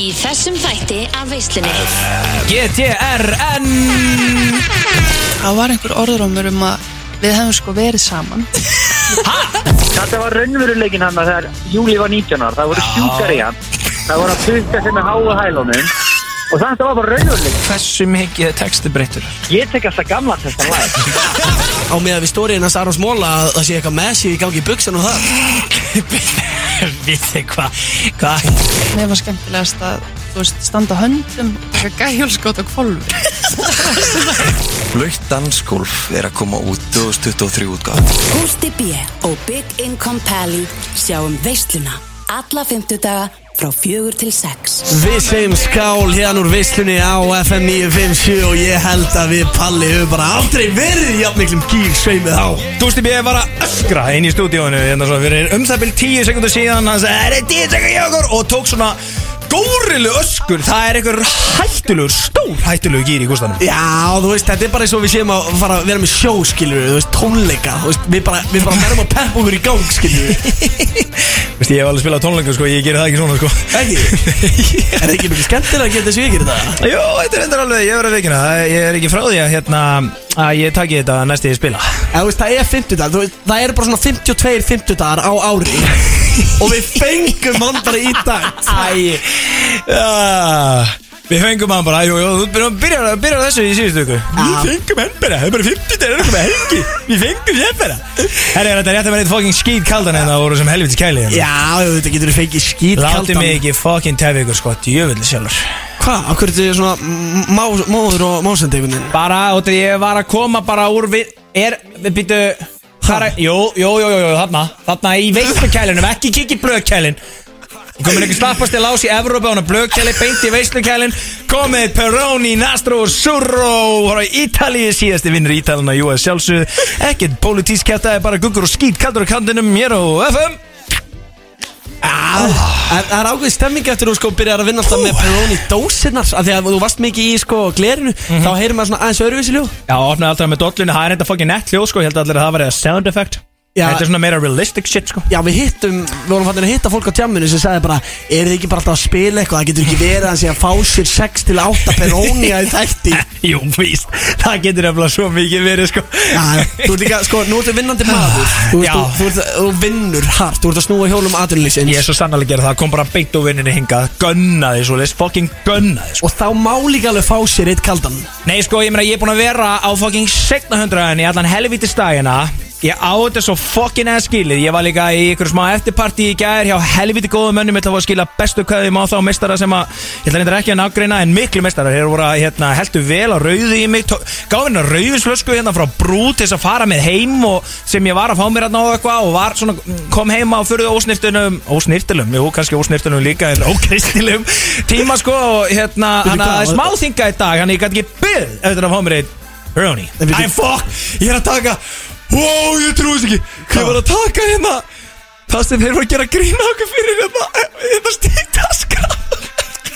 Í þessum þætti af veislunni. GTRN Það var einhver orðrómur um að við hefum sko verið saman. Þetta var raunveruleikin hann þegar Júli var 19 ára, það voru sjúkar í hann það voru að putta sig með háa hælunum og þetta var bara raunveruleikin Hversu mikið er texti breyttur? Ég tek alltaf gamla þetta lag. Á með að við stóriðin hans Arons Móla að það sé eitthvað messi í gangi í buksan og það Við þið hvað Hva? Mér var skemmtilegast að þú veist, standa höndum og kvolfur Blöytt dansgolf er að koma út 2023 útgáð Gústi B. og Big Income Pally sjáum veisluna alla fymtudaga frá fjögur til sex. Við segjum skál hérna úr veislunni á FM 957 og ég held að við Palli höfum bara aldrei verið í jafn miklum gíl sveimið á Gústi B. var að öskra inn í stúdíónu hérna svo fyrir um það byrjum tíu sekundur síðan hann sagði, er þetta tíu sekundur hjá okkur og tók svona górilu öskur það er einhver hættulegur, stór hættulegur gýr í Gústanum Já, þú veist, þetta er bara eins og við séum að fara að vera með sjó, skilur þú veist, tónleika, þú veist, við bara, við bara verðum að peppa okkur í gang, skilur Vist, ég hef alveg spilað tónleikum sko, ég gerir það ekki svona sko Ekki? Er það ekki mikið skemmtilega að geta þessu ekki þetta? Jú, þetta er endur alveg, ég verður að veikina Ég er ekki frá því að hérna að ég taki þetta næst í spila. Já, þú veist, það er 50 dagar, þú veist, það er bara svona 52 50 dagar á ári. Og við fengum hann bara í dag. Æ, já, við fengum hann bara, jú, jú, þú byrjar, byrjar, byrjar þessu í síðustu ykkur Við fengum hann bara, það er bara 50 dagar, það er bara helgi. Við fengum hann bara. Herri, þetta er rétt að vera eitt fokking skýt kaldan en það voru sem helvitis kæli hérna. Já, þetta getur við fengið skýt Láti mig ekki fokking tefi ykkur sko, djöfulli sjálfur Hvað, á hverju þetta er svona má, móður og veginn? Bara, og þegar ég var að koma bara úr við, er, við býtu Hvað er, jú, jú, jú, jú, þarna Þarna í veislukælinum, ekki kikki blöðkælin. Komin ekki slappast til ás í Evrópa Hún er blöðkæli, beint í veislukælin. Komið Peroni, Nastro, Surro Hóra Ítalíu, síðasti vinnur Ítalina Jú, að sjálfsögðu. Ekkert pólitísk kæftaði, bara guggur og skít Kaldur á kantinum, mér og FM en það er ákveð stemming eftir þú sko byrjar að vinna alltaf með Peroni dósinnar af því að þú varst mikið í sko glerinu þá heyrir maður svona aðeins öðruvísi ljóð Já, opnaði alltaf með dollinu, það er enda fucking nett hljóð sko Ég held allir að það var eða sound effect Já. Þetta er svona meira realistic shit sko. Já, við hittum, við vorum fannir að hitta fólk á tjamminu sem sagði bara, er þið ekki bara alltaf að spila eitthvað, það getur ekki verið að sé að fá sér 6 til 8 Peroni að þætti. Jú, víst, það getur eftir svo mikið verið sko. Já, þú ert líka, sko, nú ertu vinnandi maður. Þú, Já. veist, þú, þú, ert, þú vinnur hart, þú ert að snúa hjólum aðrunlýsins Ég er svo sannlega að gera það, kom bara beint úr vinninni hingað. Gunnaði svo, leist fucking gunnaði sko. Og þá má líka alveg fá sér eitt kaldan. Nei sko, ég meina ég er búin að vera á fucking segna hundraðin í allan helvítið stægina Ég á þetta svo fucking eða skilið. Ég var líka í ykkur smá eftirparti í gær Hjá helvítið góðum mönnum. Ég ætla að að skila bestu kveðum á þá mestara sem að Ég ætla reyndar ekki að nágreina en miklu mestara Þeir voru að hérna, heldur vel á rauðu í mig. Gáði hérna rauðslösku hérna frá brú Til þess að fara með heim og sem ég var að fá mér hérna á eitthvað Og var svona, kom heima á fyrir ósnirtunum Ósnirtilum, jú kannski ósnirtunum líka En ókristilum tíma sko Og hérna, hann að smáþinga Wow, ég trúi þess ekki. Ég var að taka hérna. Það sem þeir voru að gera grína okkur fyrir hérna Hérna stíktaskra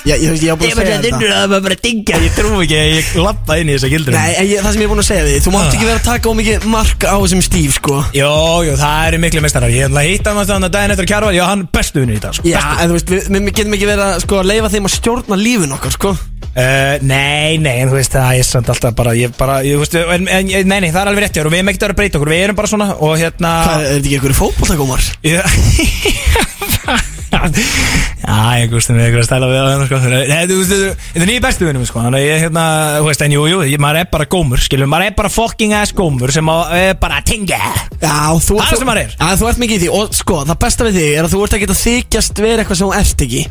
Já, ég, ég, ég var Ég að var segja að þetta. þinnur að maður bara dingja Ég trúi ekki að ég lappa inn í þessa gildur Nei, en ég, það sem ég er búin að segja við Þú mátt ekki vera að taka ómikið mark á þessum stíf, sko. Jó, jó, það eru miklu mestarar Ég ætla að hitta hann þannig að daginn eftir Kjarval Já, hann er bestu vinnur í dag sko. Já, en þú veist, við, við getum ekki verið að sko, leifa þeim að stjórna lífin okkar, sko. Uh, nei, nei, en þú veist það er samt alltaf bara, ég bara, ég, þú veist, en, en, nei, nei, það er alveg rétt hjá þér og við erum ekkert að vera að breyta okkur, við erum bara svona og hérna Hvað, er þetta ekki einhverju fótbolltagómar? Já Já, ég gústum við eitthvað að stæla við sko. Nei, þú veist, þetta er nýja bestu vinnum sko. Þannig að ég, hérna, þú veist, en jú, jú ég- Maður er bara gómur, skiljum, maður er bara fucking ass gómur Sem að, er bara að tinga Já, þú Það er sem maður er. Já, þú ert mikið í því. Og sko, það besta við þig er að þú ert að þykjast vera eitthvað sem þú ert ekki.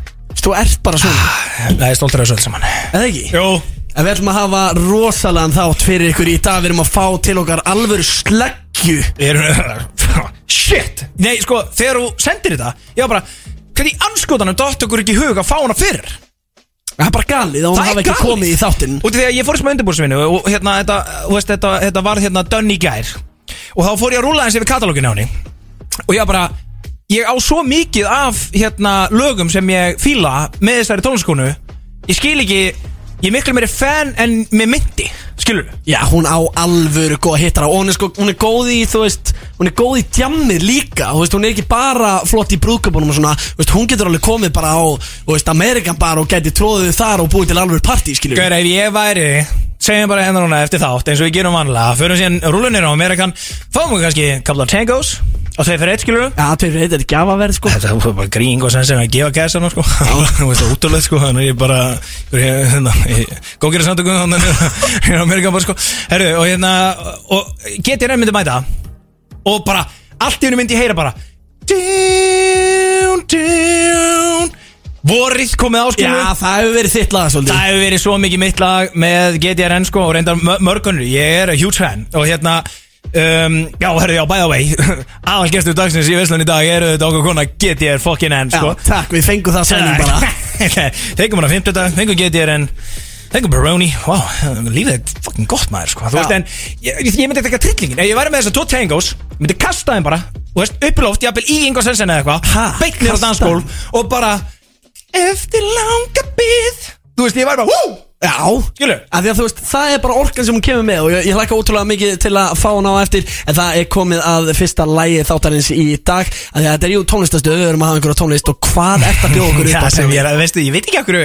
Þú ert bara svona. Það er stoltur af þessu öll saman. Eða ekki? Jú. En við ætlum að hafa rosalega þátt fyrir ykkur í dag. Við erum að fá til okkar alvöru sleggju. Erum, Shit. Nei, sko, þegar þú sendir þetta Ég var bara, hvernig anskotanum dótt okkur ekki í hug að fá hana fyrr Það er bara galið að hún Það er hafi ekki galið. komið í þáttinn. Út af því að ég fór smá undirbúrsvinnu og hérna, þetta, þú veist, þetta, þetta var hérna dönn í gær. Og þá fór ég að rúla eins yfir katalógin á henni. Og ég bara, ég á svo mikið af hérna lögum sem ég fíla með þessari tónliskonu ég skil ekki, ég er miklu meiri fan en með myndi skilur Já, hún á alvöru góð hittara og hún er, sko, hún er góð í, þú veist, hún er góð í djammið líka, þú veist, hún er ekki bara flott í brúðköpunum og svona, þú veist, hún getur alveg komið bara á, þú veist, Amerikan bar og gæti tróðið þar og búið til alvöru partí, skilju Gauður, ef ég væri segjum bara hérna núna eftir þátt eins og við gerum vanlega fyrir síðan rúlunir á Amerikan fáum við kannski couple of tangos og þeir fyrir eitt skilur Já, tveir fyrir eitt er gjafaverð, sko. Þetta er bara grín og sem sem að gefa gæsa nú sko. Þú veist það útrúlega sko Þannig ég bara ég, hérna, ég, Góðgerða samtökum Þannig hérna Amerikan bara sko. Herru og hérna Og get ég reynd myndi mæta? Og bara Allt í hennu myndi ég heyra bara Down, down Vorið komið á skilur Já, það hefur verið þitt lag, svolítið. Það hefur verið svo mikið mitt lag með GTRN sko og reyndar mö- mörgunur, ég er a huge fan. Og hérna, um, já, herru, já, by the way aðal gestur dagsins í Veslun í dag eru þetta okkur kona GTR fucking N sko. takk, við fengum það sæning bara. Fengum hana 50 dag, fengum GTRN Fengum Baroni, wow, lífið er fucking gott maður sko. Þú veist, en ég, ég myndi ekki að trillingin. Ef ég væri með þessar tvo tangos, myndi kasta þeim bara Þú veist, upp í loft, jafnvel í Ingo Sensen eða eitthvað Beitt kasta. dansskól Og bara Eftir langa bið Þú veist, ég væri bara, wú Já. Skilur? Að þú veist, það er bara orkan sem hún kemur með og ég, ég hlakka ótrúlega mikið til að fá hún á eftir en það er komið að fyrsta lægi þáttarins í dag. Að þetta er jú tónlistastu, við erum að hafa einhverja tónlist og hvað ert að bjóða okkur upp á sem ég er, veistu, ég veit ekki okkur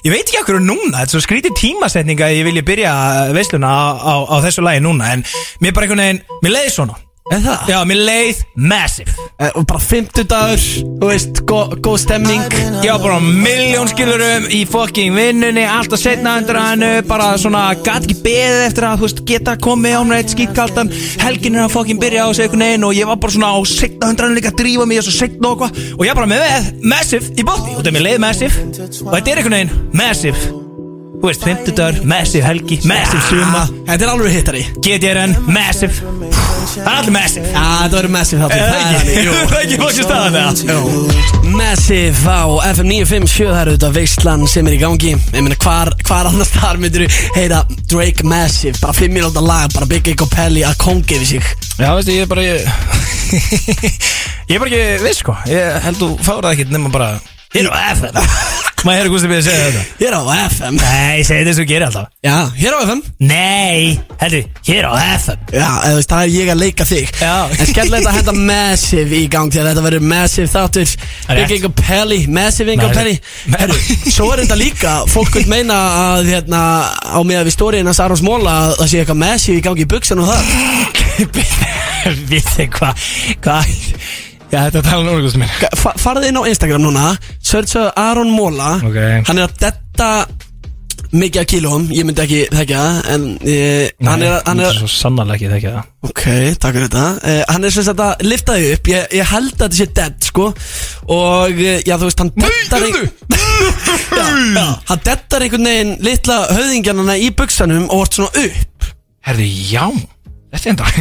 Ég veit ekki okkur núna, þetta er svo skrítið tímasetning að ég vilja byrja veisluna á, á, á þessu lagi núna En mér bara einhvern veginn, mér leiði svona Er það? Já, mér leið massive. Eh, Og bara 50 dagur, þú veist, gó- góð stemning. Ég var bara miljón skilurum í fucking vinnunni Alltaf setna undir hannu Bara svona, gat ekki beðið eftir að, þú veist, geta komið á mér eitt skýtkaldan Helgin er að fucking byrja á sig einhvern veginn Og ég var bara svona á setna undir hannu líka að drífa mig Og svo setna og hvað Og ég bara með með massive í bótti Og þetta er mér leið massive. Og þetta er einhvern veginn massive Þú veist, 50 dagur, massive helgi, massive suma Þetta er alveg hittari. GTRN, massive. Það er allir massive. Já, þetta verður Massive þáttur. Er það er ekki? er ekki fókst staðan það. Massive á FM 957 Það eru þetta veistlan sem er í gangi. Ég meina hvar, hvar annars þar myndir heyra Drake Massive? Bara 5 minúta lag Bara Big Ego Pelli að kongi við sig. Já, veistu, ég er bara ég, ég er bara ekki viss, sko. Ég held þú fára það ekkert nema bara Hér á FM Maður hefur gústið við að segja þetta? Hér á FM Nei, segi þess að þú gerir alltaf. Já, hér á FM Nei, heldur, hér á FM Já, eða þú veist, það er ég að leika þig. Já. En skemmtilegt að henda Massive í gang að þetta verður Massive þáttur. Rétt. Ego Pelli, Massive Ego Pelli. Massive. Herru, svo er þetta líka Fólk vil meina að hérna Á með við stóriðina Sarons Móla að Það sé eitthvað Massive í gangi í buksan og það Við hvað Hvað Já, þetta er tala um orðgústum minn fa- Farðu inn á Instagram núna Searcha Aron Móla Ok. Hann er að detta Mikið af kílóum Ég myndi ekki þekka það En eh, hann er, hann er Svo sannarlega ekki þekki það. Ok, takk fyrir þetta. Uh, Hann er sem sagt að lifta þig upp. Ég, ég held að þetta sé dead, sko. Og, uh, já, þú veist, hann dettar ein... já, já, Hann dettar einhvern veginn Litla höfðingjarnana í buksanum Og vart svona upp. Herði, já. Þetta er enda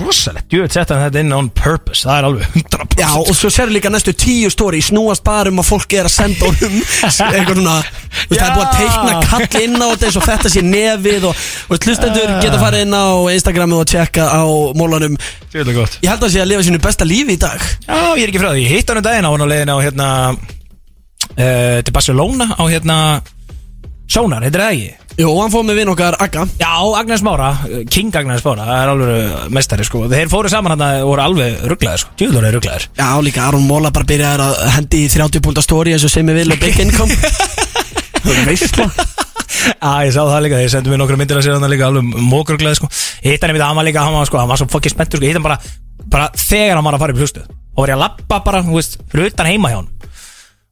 rosalegt. Jú, þetta þetta inn on purpose. Það er alveg 100% Já, og svo sér líka næstu tíu stóri Snúast bara um að fólk er að senda honum Eitthvað svona Það er búið að teikna kall inn á þetta eins og þetta sé nefið Og, og hlustendur geta farið inn á Instagramu og tjekka á mólanum. Er gott. Ég held að það sé að lifa sínu besta lífi í dag. Já, ég er ekki frá því, ég hitt hann um daginn á hann á leiðin á hérna uh, til Barcelona á hérna Sónar, heitir það ekki? Jú, og hann fóð með vinn okkar Agga. Já, Agnes Mára, King Agnes Mára, það er alveg meistari sko. Þeir fóru saman hann voru alveg rugglaðir sko, tjúður er rugglaðir Já, líka Aron Móla bara byrjaði að hendi í 30 púnta stóri eins og sem ég vil og big income. Það er veistla Já, ég sá það líka, þeir sendu mér nokkru myndir að sér hann líka alveg mókruglaði sko. Hitt hann einmitt, hann var líka, hann var sko, hann var svo fucking spenntur sko. Hitt hann bara, bara þegar hann var að fara upp hlustuð Og var ég að lappa bara, þú veist, fyrir utan heima hjá hann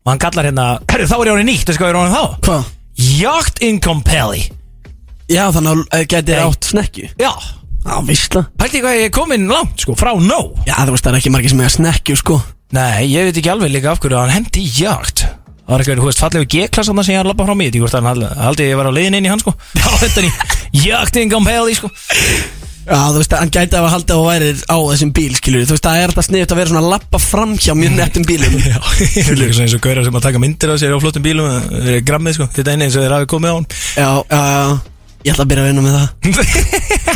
Og hann kallar hérna, herru, þá er ég honum nýtt, veistu hvað er honum þá? Hvað? Yacht Income Pelli Já, þannig að geti Nei. átt snekju Já, Já, veistla. Pælti hvað ég er komin langt sko, frá no. Já, þú veist, það er ekki margir sem er snekju, sko. Nei, ég veit ekki alveg líka af hverju hann hendi í jakt. Það var eitthvað, þú veist, fallegu G-klassan sem ég har lappað frá mig Ég veist, hann haldi, haldi ég var á leiðin inn í hann sko. Já, þetta í Jacting on Pelli sko Já, þú veist, hann gæti að halda og væri á þessum bíl, skilur Þú veist, það er þetta sniðut að vera svona að lappa fram hjá mjög nettum bílum. Já, ég er líka svona eins og gaurar sem að taka myndir á sér á flottum bílum Það er grammið sko, þetta er eini eins og þeir hafi komið á hann. Já, já, já. Ég ætla að byrja að vinna með það.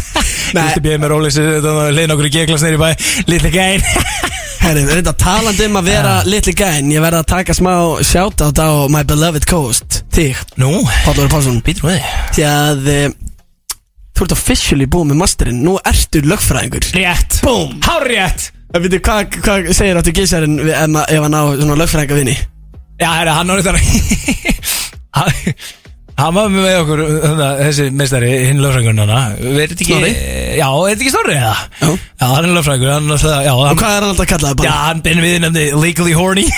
Þú veist, ég býði með rólis Leiðin okkur í G-klass neyri bæ. Lítið gæn Herri, þetta talandi um að vera litli gæn Ég verða að taka smá shoutout á My Beloved Coast Þig, Nú, Pállur Pálsson. Því að eh, Þú ert officially búið með masterinn Nú ertu lögfræðingur Rétt Búm Hár rétt Það veitir, hvað hva segir áttu gísarinn við- ef, ma- ef hann á svona lögfræðinga vinni? Já, herra, hann var þetta Hann var með okkur þarna, Þessi meistari, hinn lögfræðingur hana Veit ekki Snorri? Já, veit ekki Snorri eða? Já. Já, hann er lögfræðingur hann, er alltaf- Já, Og hann, hvað er hann alltaf kallaði já, bara? hann binn við nefndi Legally horny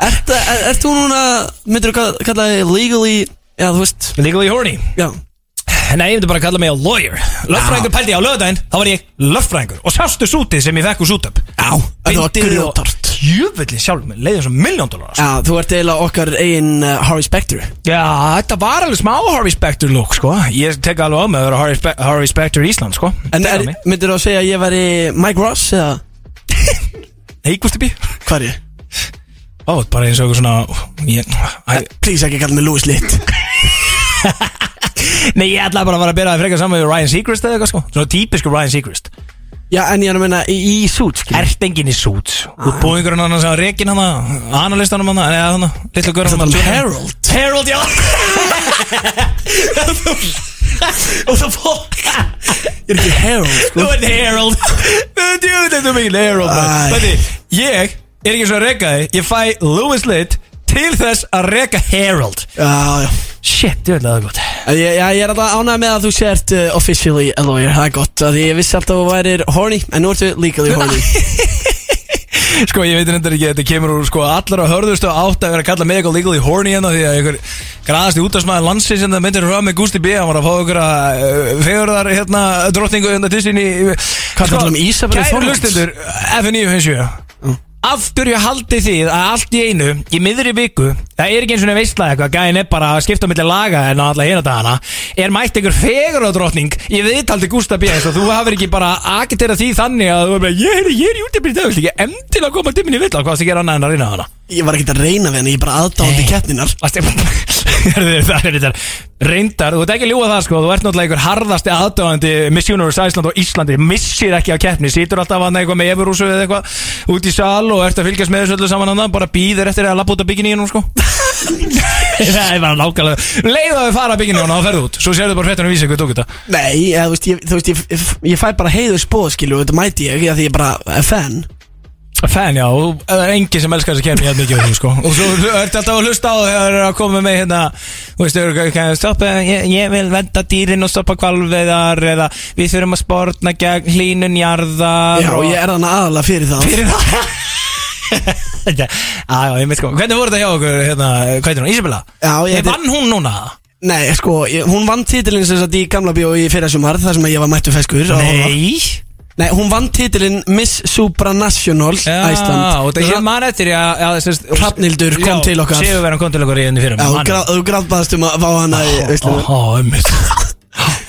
Ert, er, ert þú núna, myndir þú kalla þig legally, já þú veist, Legally horny já Nei, ég myndi bara að kalla mig á lawyer. Lögfræðingur pældi ég á lögdæðin Þá var ég lögfræðingur Og sástu sútið sem ég fekk úr sútöp. Já, það var grjótart Jöfnvillin sjálf með leiðin svo miljón dólar Já, þú ert eiginlega okkar eigin uh, Harvey Specter. Já, þetta var alveg smá Harvey Specter look, sko. Ég tek alveg á mig að vera Harvey, Spe Harvey Specter í Ísland, sko. En er, myndir þú að segja að ég væri Mike Ross eða? Nei, Gusti B. Hvað er ég? Ó, bara eins og eitthvað svona ég, Please ekki kalla mig Louis Litt Nei, ég ætlaði bara að fara að byrja að freka saman við Ryan Seacrest eða eitthvað, sko. Svona típisku Ryan Seacrest. Já, en ég er að meina í, í suit, skilur Ert enginn í suits. Út búingurinn hann sem rekin hann Analistanum hann, eða hann Lillu Það er Harold. Harold, já. Og það fólk Ég er ekki Harold, Þú sko ert Harold. Þú þetta er mikil Harold Ég er ekki svo að reka þig. Ég fæ Louis Litt til þess að reka Harold. Já, já. Shit, ég veit að það er gott. En Ég, já, ég er alltaf ánægð með að þú sért uh, officially a lawyer, það er gott að ég vissi alltaf að þú værir horny, en nú ertu legally horny. Sko, ég veit reyndar ekki að þetta kemur úr sko allar á hörðustu átt að vera að kalla mig eitthvað legally horny hérna því að einhver graðasti útastmaður landsins sem það myndir hröða með Gusti B. Hann var að fá ykkur að uh, fegurðar hérna drottningu hérna til sín í Hvað talar um Ísabellu Kæru Þorvalds? hlustendur, F957 Af hverju haldið þið að allt í einu í miðri viku, það er ekki eins og veistlega eitthvað, gæðin er bara að skipta á milli laga en á alla hérna dagana, er mætt einhver fegurðardrottning í viðtaldi Gústa B og þú hafur ekki bara agitera því þannig að þú er bara, ég er, ég er í dag, ekki endilega koma til minni í viðtal, hvað það gera annað en að reyna hana? Ég var ekkert að reyna við henni, ég er bara aðdáðandi keppninar Varstu- það er þetta. Reyndar, þú ert ekki að ljúga það sko. Þú ert náttúrulega einhver harðasti aðdöðandi Miss Universe Iceland og Íslandi. Missir ekki á keppni, situr alltaf að eitthvað með efurúsu eða eitthvað út í sal og ert að fylgjast með þessu öllu saman annað, bara býðir eftir að lappa út af bygginni sko. Það er bara nákvæmlega leið að við fara bygginni og ferðu út. Svo sérðu bara fréttunum vísi hvað tók þetta. Nei, eða, þú veist, ég, þú veist, ég, ég, ég fæ bara heiður spóð, skilju, og þetta mæti ég, því ég bara er fan Fan, já, það er enginn sem elskar þessi kemni hérna mikið við þú, sko. Og svo ertu alltaf að hlusta á þegar það er að koma með hérna Þú veist, þau eru að stoppa, ég, ég vil venda dýrin og stoppa kvalveðar Eða við þurfum að sportna gegn hlínun jarðar Já, og ég er þannig aðalega fyrir það. Fyrir það? Já, já, ég veit sko. Hvernig voru þetta hjá okkur, hérna, hvað er hún, Ísabella? Já, ég vann hún núna? Nei, sko, hún vann titilinn sem sagt í gamla bíó í fyrra sumar þar sem ég var mættu feskur að. Nei Nei, hún vann titilinn Miss Supranational Já, og það ég man eftir já, já, þess, Hrafnhildur kom til okkar. Sigurverðan kom til okkar í henni fyrir Já, þú grá- þú gráðbaðast um að fá hana í veisluna Ó, ummitt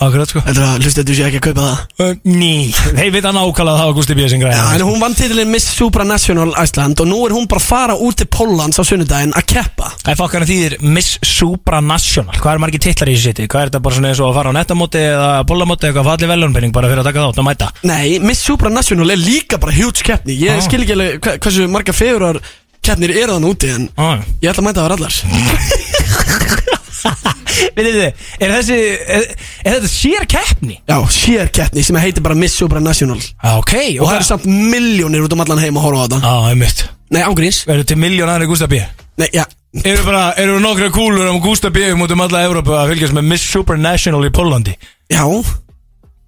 Akkurat sko Heldur að hlustu þetta sé ekki að kaupa það Ný, þeir veit að nákvæmlega það var Gusti B. sem Já, græði en hún vann titilinn Miss Supranational Iceland og nú er hún bara að fara út til Póllands á sunnudaginn að keppa Það er fokkar að þýðir Miss Supranational Hvað er margir titlar í þessu siti? Hvað er þetta bara svona eins og að fara á nettamóti eða bólamóti eitthvað fallið velunpenning bara fyrir að taka þátt og mæta? Nei, Miss Supranational er líka bara huge keppni Ég Ah. skil ekki alveg hversu marga fegurar keppnir eru þann úti en Ah. ég ætla að mæta það allar Vitið þið, er þessi, er, er þetta sér keppni? Já, sér keppni sem heitir bara Miss Supranational Já, ok Og það eru samt miljónir út um allan heim að horfa á þetta Já, einmitt Nei, ángríns Verður til miljón aðri Gústa B. Nei, já Eru bara, eru nokkra kúlur um Gústa B. út um alla Európa að fylgjast með Miss Supranational í Pólandi? Já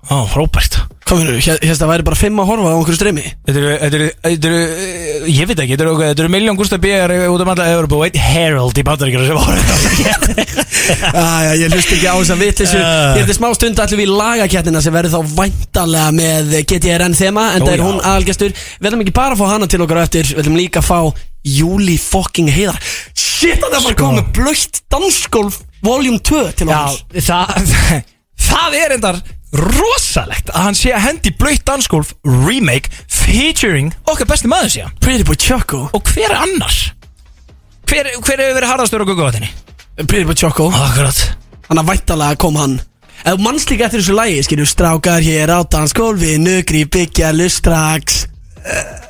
Á, frábært Hvað finnur þú? Hérst það væri bara fimm að horfa á einhverju streymi Þetta eru, þetta eru, þetta eru, eh, ég veit ekki, þetta eru, þetta eru miljón Gústa B. út um alla Európa og einn Herald í Bandaríkjara sem voru Já, já, ég hlust ekki á þess að vitleysu Ah. Ég til smá stund allir við lagakettina sem verður þá væntalega með GTRN þema En það er hún aðalgestur Við ætlum ekki bara að fá hana til okkar eftir Við ætlum líka að fá Júli fucking heiðar Shit, það Sko. komið blöitt dansgolf Volume 2 til okkar það er endar rosalegt að hann sé að hendi blöytt dansgolf remake featuring okkar besti maður sé Pretty Boy Choco og hver er annar? Hver, hver hefur verið harðastur á gugguvatinni? Pretty Boy Choco Akkurat. Þannig að væntalega kom hann. Ef þú manns líka eftir þessu lægi Skilju strákar hér á dansgolfinu Gríp ekki alveg strax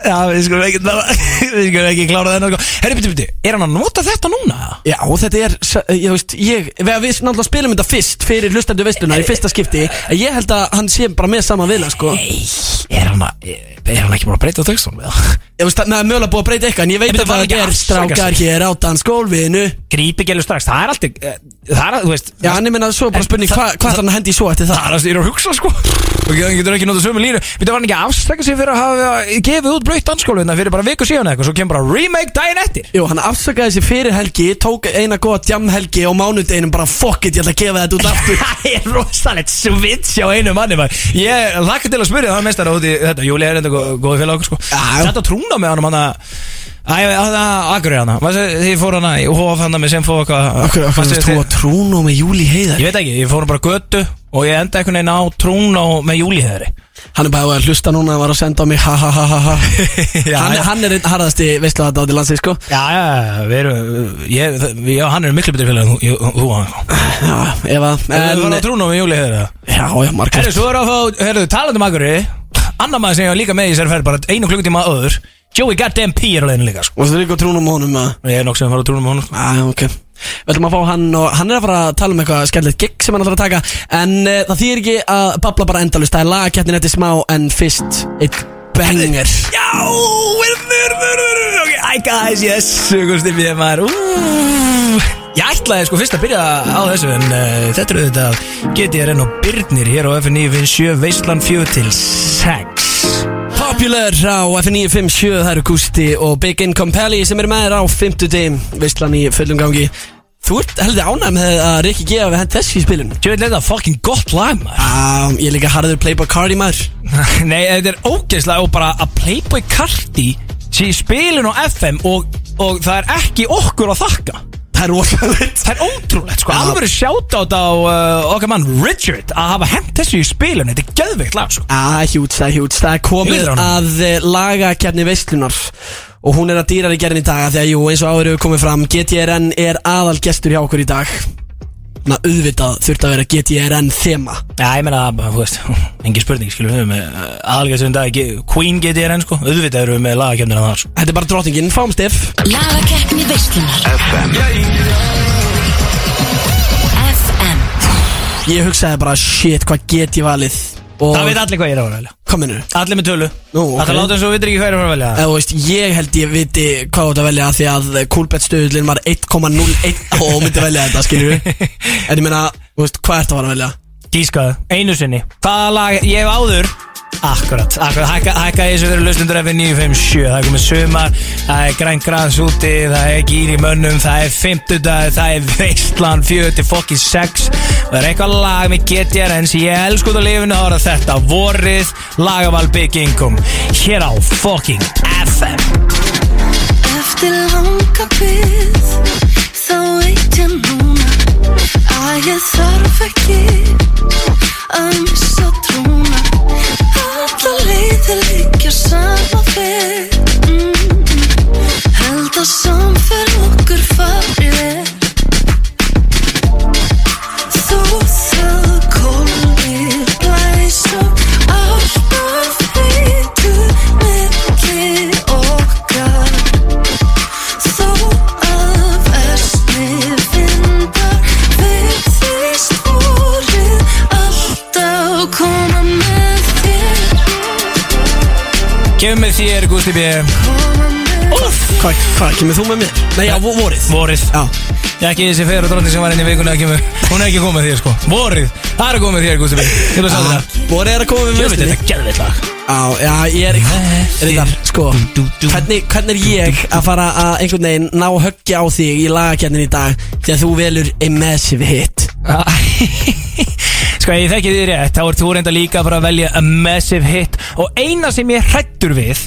Já, við skulum ekki Við skulum ekki klára sko. Herri, byrju, byrju, er hann að nota þetta núna? Já, þetta er, s- ég veist, ég Við, náttúrulega spilum þetta fyrst fyrir hlustendu veislunar í fyrsta skipti En ég held að hann sé bara með sama vila, sko Nei, er hann að Er hann ekki bara að breyta textunum? Ég veist, það er mögulega búið að breyta eitthvað En ég veit að það er strákar hér á dansgólfinu Grípi gælu strax, það er alltaf eh, Það er, þú veist Já, hann er minna svo bara spurning Hvað hva hann að hendi svo eftir Það það? er að styrir að hugsa sko Og hann getur ekki notað sömu línu Við það var hann ekki að afsaka sig fyrir að hafa gefið út blöytt dansskóluna fyrir bara viku síðan eitthvað Svo kemur bara remake daginn eftir Jú, hann afsakaði sig fyrir helgi Tók eina góða djamhelgi og mánudeginum Bara fuck it, ég ætla að gefa þetta út aftur Það er rosalegt svits hjá einu manni maður. Ég lakka til að spyrja það mestar út í þetta Júli er enda gó- góði félag okkur sko. Þetta trúna með hann hann það agur er hann Þið fór hann í hóf hann með sem fóð Akkur, akkur, Fannstu þú að trúna með Júli heiðar Ég veit ekki, ég fór bara göttu Og ég enda einhvern veginn á trúna með Júli þeirri Hann er bara að hlusta núna Var að senda á mig ha ha ha ha ha. Hann, hann er einn harðasti veistlu að dáti landsins sko. Já, já, við erum ég, við, já, Hann er miklu betur félag en þú- þú ef að trúna með Júli þeirri Já, já, margært Herru, svo er að fá, herru, talandi um Akureyri. Annar maður sem ég var líka með í sér ferð bara einu klukkutíma öður Joey Goddamn P er á leiðinu líka sko. Og þú líka að trúna um honum að Ég er nokkuð sem fara að trúna með honum sko. Já, ok. Við ætlum að fá hann og hann er að fara að tala um eitthvað skemmtilegt gig sem hann ætlar að taka En uh, það þýr ekki að babla bara endalust Það er lagakettin eftir smá en fyrst eitt banger. Já, verður, verður, verður hi guys, yes, Gusti B. maður. Ú, Ég ætlaði sko fyrst að byrja á þessu En uh, þetta eru þetta GTRN og Byrnir hér á F957 Veistland 4 til 6 Popular á F957 Það eru Gusti og Big Income Pally sem eru með þér á 50 dým Veistlan í fullum gangi. Þú ert heldur ánægð með að Rikki G hafi hent þessi í spilun Ég veit þetta fucking gott lag maður. Já, ég er líka harður Playboy Cardi maður. Nei, þetta er ógeðslega og bara að Playboy Carti sé í spilin á FM og, og það er ekki okkur að þakka Það er rosalegt. Það er ótrúlegt, sko, alveg sjátt á uh, okkar mann Richard að hafa hent þessu í spilin Þetta er geðveikt lag, sko. Ah, hjúts, það er hjúts Það er Ég komið veit það að eh, lagakefni veistlunar Og hún er að dýrar í gerðin í dag að jú, eins og áður hefur komið fram GTRN er aðal gestur hjá okkur í dag Þannig að auðvitað þurft að vera GTRN þema. Já, ég meina, þú veist, engin spurning, skilur við höfum með aðalgæðsum dag, ge- Queen GTRN, sko. Auðvitað erum við með lagakefnina þar, sko. Þetta er bara drottningin, fáum Steff Lagakeppni veislunar. FM Ég hugsaði bara, shit, hvað get ég valið Það veit allir hvað ég er að fara að velja Hvað minnur? Allir með tölu Nú, ok. Það láta eins og við vitir ekki hvað ég er að fara að velja Eða þú veist, ég held ég viti hvað þú ert að velja Því að Coolbet stöðlinn var 1,01 Og myndi velja þetta, skilur En ég meina, þú veist, hvað ert að fara að velja? Gískaðu, einu sinni Hvaða lag, ég hef áður Akkurat, akkurat, hækka, hækka þessu fyrir lustundur F957 Það er komið sumar, það er græn græns úti Það er gýr í mönnum, það er fimmtudag Það er veistlan, fjögur til fokki sex. Það er eitthvað lag með GTRN sem ég elsku á lifinu að ára þetta. Vorið, lagaval Income Hér á fucking FM Eftir langa byrð Þá veit ég núna Að ég þarf ekki Að missa trúna Alla leiðir líkja sama fyrr mm. Held að samferð okkur fari vel Þó Gusti B Hvað, hvað, kemur þú með mér? Nei, já, vo- vorið. Vorið. Já, Ég ekki þessi fyrir drótti sem var inn í vikunni að kemur Hún er ekki komið þér sko. Vorið, það er að komið þér Gusti B vil að sagði það vorið er að koma með veistlunni þetta gerðið lag. Já, já, ég er Er þetta, sko. Hvernig, hvernig er ég að fara að einhvern veginn ná höggja á þig í lagakjarnin í dag Þegar þú velur a massive hit? Sko ég þekki því rétt. Þá er þú reynda líka að fara að velja a massive hit. Og eina sem ég hrættur við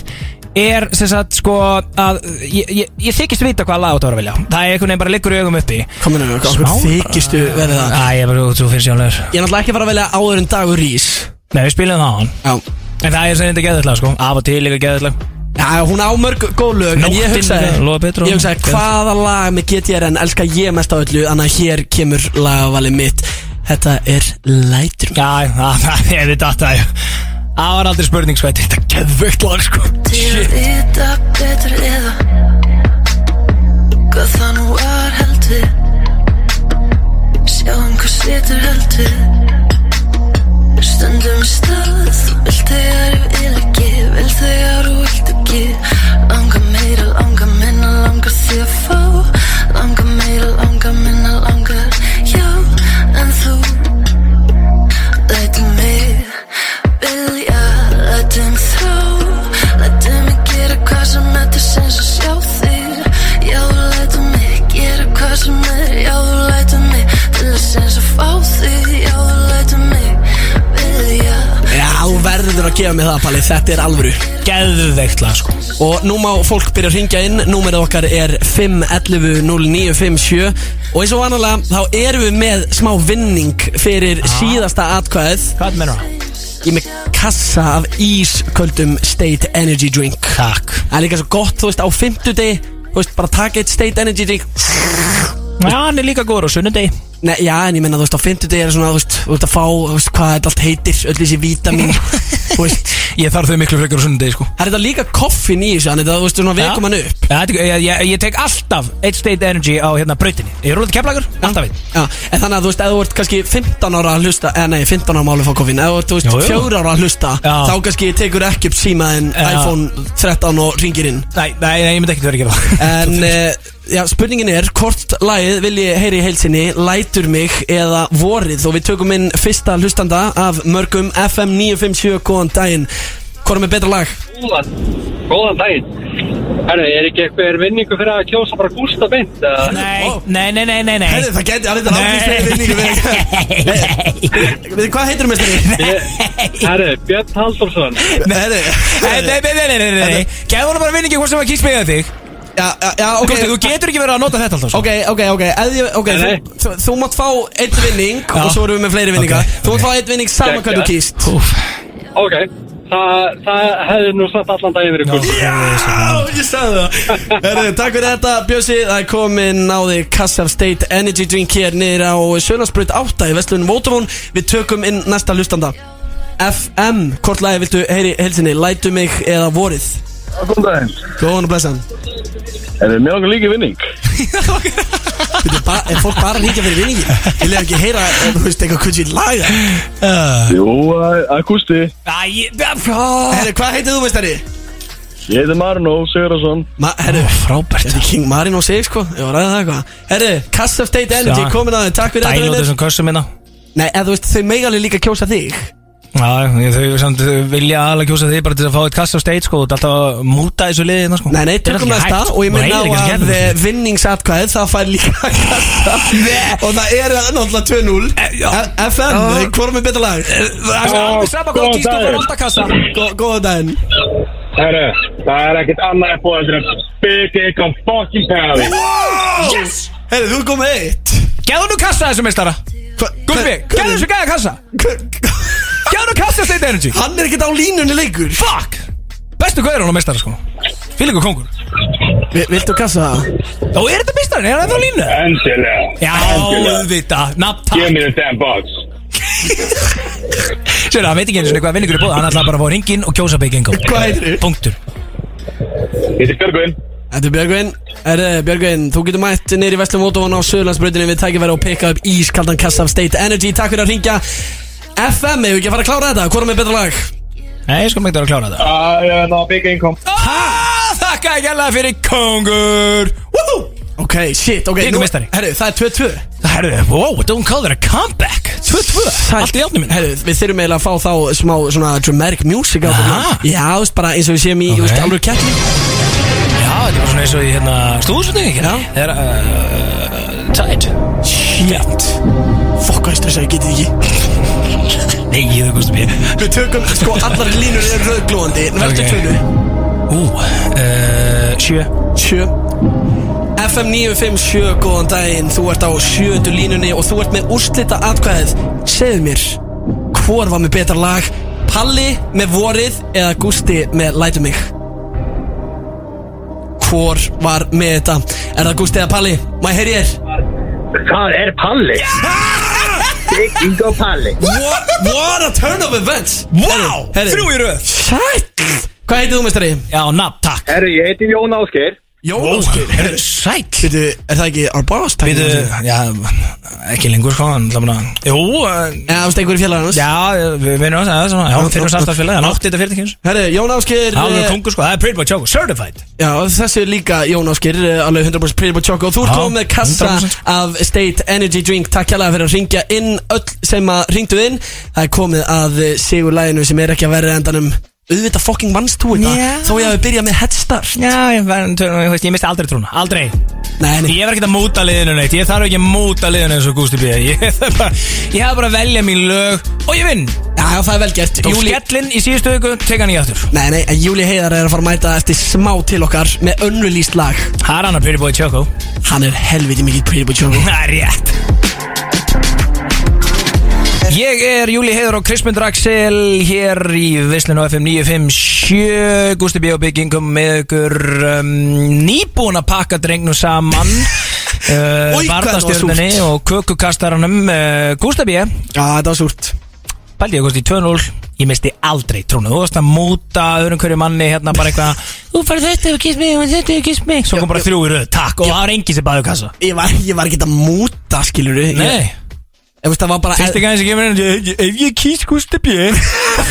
Er sem sagt sko að Ég, ég, ég þykist vita hvaða lag þú átt að vera að velja Það er einhvern veginn bara liggur í augum uppi. Kominu, okkur þykistu verið það? Æ, ég bara svo fyrir sjálfur Ég er náttúrulega ekki að fara að velja áður en dagur rís. Nei, við spilum það á hann. Já. En það er sem þetta geðallag sko. Af og til líka geðallag Já, hún á mörg góð lög En ég Nóttin, hugsaði Lofa Petru. Ég hugsaði hvaða lag með GTRN elska ég mest á öllu? Þannig að hér kemur lagavalið mitt. Þetta er Lætur. Já, það er þetta það Það var aldrei spurning sko Þetta er geðvögt lag sko. Vita betur eða Hvað það nú var heldur. Sjáum hvað situr heldur. Stundum í stað Vilt þegar ég vil ekki Vil þegar þú vilt ekki. Langa sinns að sjá þig. Já, þú lætum mig gera hvað sem er. Já, þú lætum mig til að sinns að fá þig. Já, þú lætum mig vilja Já, þú verður að gefa mig það, Palli, þetta er alvöru Geðveikt lag sko. Og nú má fólk byrja að ringja inn. Númerið okkar er 511-0957 Og eins og vanalega þá erum við með smá vinning fyrir síðasta atkvæðið. Hvað meina það? Ég er með kassa af ísköldum State Energy Drink. Takk. Það er líka svo gott, þú veist, á fimmtudegi Þú veist, bara taka eitt State Energy Drink. Já, hann er líka góður á sunnudegi Nei, já, en ég menna, þú veist, á fimmtudegi er svona, þú veist, þú veist að fá, þú veist, hvað þetta allt heitir Öll þessi vítamin, þú veist. Ég þarf þau miklu frekar á sunnudegi sko. Það er þetta líka koffin í þessu, þannig að þú veist, svona vekum hann upp. Já, þetta- ég, ég, ég tek alltaf eitt state energy á hérna brautinni. Ég er rúlega keflagur, alltaf einn. Já, en þannig að þú veist, ef þú ert kannski 15 ára að hlusta Eða nei, 15 ára máli fá koffin Ef þú ert, þú Jú, veist, jú. 4 ára að hlusta Já. Þá kannski tekur ekki upp símaðin iPhone 13 og ringir inn. Nei, nei, nei, ég myndi ekkert vera að gera það. En, uh, já, spurningin er Hvort lagið vil ég heyri í heilsinni Lætur mig eða vorið. Og við tökum inn fyrsta hlustanda Af mörgum FM 957 Góðan daginn. Hvor er með betra lag? Góðan, góðan daginn. Herru, er ekki eitthvað vinningu fyrir að kjósa bara Gústa beint? eða? Nei, nei, nei, nei, nei, nei. Herri, það geti alveg Nei. ákveðslega vinningu Við hvað heitir þú mestari? Herru, Björn Halldórsson. Nei, herri Nei, nei, nei, nei, nei, nei, nei Gæðu hann bara vinningi hvort sem að kýst mig að þig Já, já, já, ok. Þú getur ekki verið að nota þetta alltaf sko. Ok, ok, ok, ef ég, ok, Nei, nei. þú, þú, þú mátt fá einn vinning Já. og svo erum við með fleiri vinninga. Ok, Þú mátt fá einn vinning saman hvað þú kýst. Úf, Ok, það, það hefði nú satt allan daginn verið Gústa Já, ég sagði það. Herru, takk fyrir þetta Bjössi. Það er komin á þig Kassaf State Energy Drink hér niður á Sjölandsbrut 8 í Vestlunum Vótafón Við tökum inn næsta hlustanda. FM, hvort lagi viltu heyri helsinni Lætu mig eða vorið. Góðan og blessan Er þið með okkur líki vinning? Er fólk bara að hringja fyrir vinningi? Ég ekki heyra, eh, þú veist, eitthvað við laga Jú, Akusti. Æ, ég- Herru, hvað heitir þú, meistari? Ég heiti Marno Sigurðarsson Ma herru, Frábært. Þetta er King Marino sig sko? Ég var að ræða það eitthvað. Herru, Cast of State Energy komin að þið Takk fyrir Dæl út þessum kössum minna Nei, eða þú veist, þau megali líka kjósa þig Já, ég- þau samt þau vilja alveg kjósa þig bara til að fá eitt kassa á stage sko ert alltaf að múta þessu liði hérna sko. Nei, nei, tökum næsta Og ég minna á að eh, vinningsatkvæð Það fær líka kassa Og það er náttúrulega 2-0 já. F- FM, hvað er betra lag? Það er alveg sama hvað góðan kýst og daginn. valda kassa Gó- Góðan daginn. Herru, það er ekkert annað að búa þetta Big Econ fucking Pally. Yes! Herru, þú er komið eitt. Gæðu nú kassa þessu meistara. Hver- gæðu þessu gæða kassa Gæðu nú kassa State Energy. Hann er ekkert á línunni leikur. Fuck! Bestu er hann á meistara sko. Fylgur kongur. Vi- Viltu kassa það? Þá er þetta meistarinn, er hann það á línu? Endilega. Já, auðvitað, nafn Give takk me the damn box. Sér, hann veit ekki eins og hvað vinningur er búið Hann ætlaði bara að fá ringin og kjósa bygging Hvað heitirðu? Punktur. Ég heiti Björgvin. Þetta er Björgvin. Herru, Björgvin, þú getur mætt niður í Vestlum Mótofón á Söðlandsbröðinni við tækifæri og pikka upp ískaldan kassa af State Energy. Takk fyrir að ringja FM, hefur ekki að fara að klára þetta? Hvor er með betra lag? Nei, ég skal mæta að klára þetta. Það er ná Big Income ah, Þakka ekki alveg fyrir kongur. Woohoo! Ok, shit, ok Ég nú- meistari. Herru, það er 2-2 Herru, wow, don't call it a comeback. 2-2, allt í átnum minn Herru, við þurfum eiginlega að fá þá smá svona dramatic music á þetta. Aha. Já, þú veist, bara eins og við séum í, Ok. þú veist, alveg kettli Já, þetta var svona eins og í hérna stúðsutning Já. Það er uh, tight Shit Fokk, hvað stressa, ég getið ekki Nei, þú kostum ég Við tökum, sko, allar línur eru rauðglóðandi Verður okay. Ú, uh, sjö Sjö FM 957, góðan daginn Þú ert á sjöundu línunni og þú ert með úrslita atkvæðið Segðu mér, hvor var með betra lag? Palli með vorið eða Gústi með lætu mig? Hvor var með þetta? Er það Gústi eða Palli? Má ég heyri þér? Það er Palli. Big Ingo Palli. What, what a turn of events. Wow, Herri. þrjú í röð. Sætt Hvað heitir þú mestari? Já, nafn, takk. Herru, ég heiti Jón Ásgeir Jónáskur Herru, sæll. Býtu, er það ekki boss? Býtu, já, ekki lengur sko en það bara, Jú, Já, þú veist einhverjum félagar hans. Já, við vinnum það er svona, Já, fyrir samstagsfélagi, hann átti þetta fyrirtækins Herri, Jón Áskir Alveg kongur sko, það er Pretty Boy Choco, certified. Já, þessi er líka Jón Áskir eh, Alveg 100% Pretty Boy Choco. Þú ert Já, komið með kassa 100%. af State Energy Drink. Takk kjærlega fyrir að ringja inn Öll sem að ringdu inn. Það er komið að eh, sigur læginu sem er ekki að verða endanum Auðvitað fucking vannst þú þetta Já. Þó ég hafi byrjað með head start. Já, ég, var- ég, ég misti aldrei trúna, aldrei. Nei, nei. Ég er ekki að múta liðinu neitt, ég þarf ekki að múta liðinu eins og Gusti B Ég þarf bara, bara að velja mín lög og ég vinn. Já, það er vel gert. Tók Júli skellin í síðustu viku, tek hann í aftur. Nei, nei, en Júli Heiðar er að fara að mæta eftir smá til okkar Með unreleased lag. Er hann að Pretty Boy Choco. Hann er helviti mikið Pretty Boy Choco. Það er rétt Ég er Júli Heiður og Krispund Raxel hér í Vislinu FM 957 Gústi B. og Byggingum með ykkur um, nýbúin að pakka drengnum saman uh, það Vardastjörnunni og kökukastaranum. Uh, Gústi B. Já, þetta var súrt. Pældi ég Gústi 2-0 Ég misti aldrei trúnu Þú varst að múta öðrum hverju manni hérna bara eitthvað Þú farið þetta og kiss mig og þetta og kiss mig Svo kom bara þrjú í röð, takk. Og það var engi sem baðu kassa. Ég var, ég var ekki að múta, skilur Nei. Ég veist, það var bara Fyrsti gæðin sem kemur inn ég- Ef ég kýs Gústi B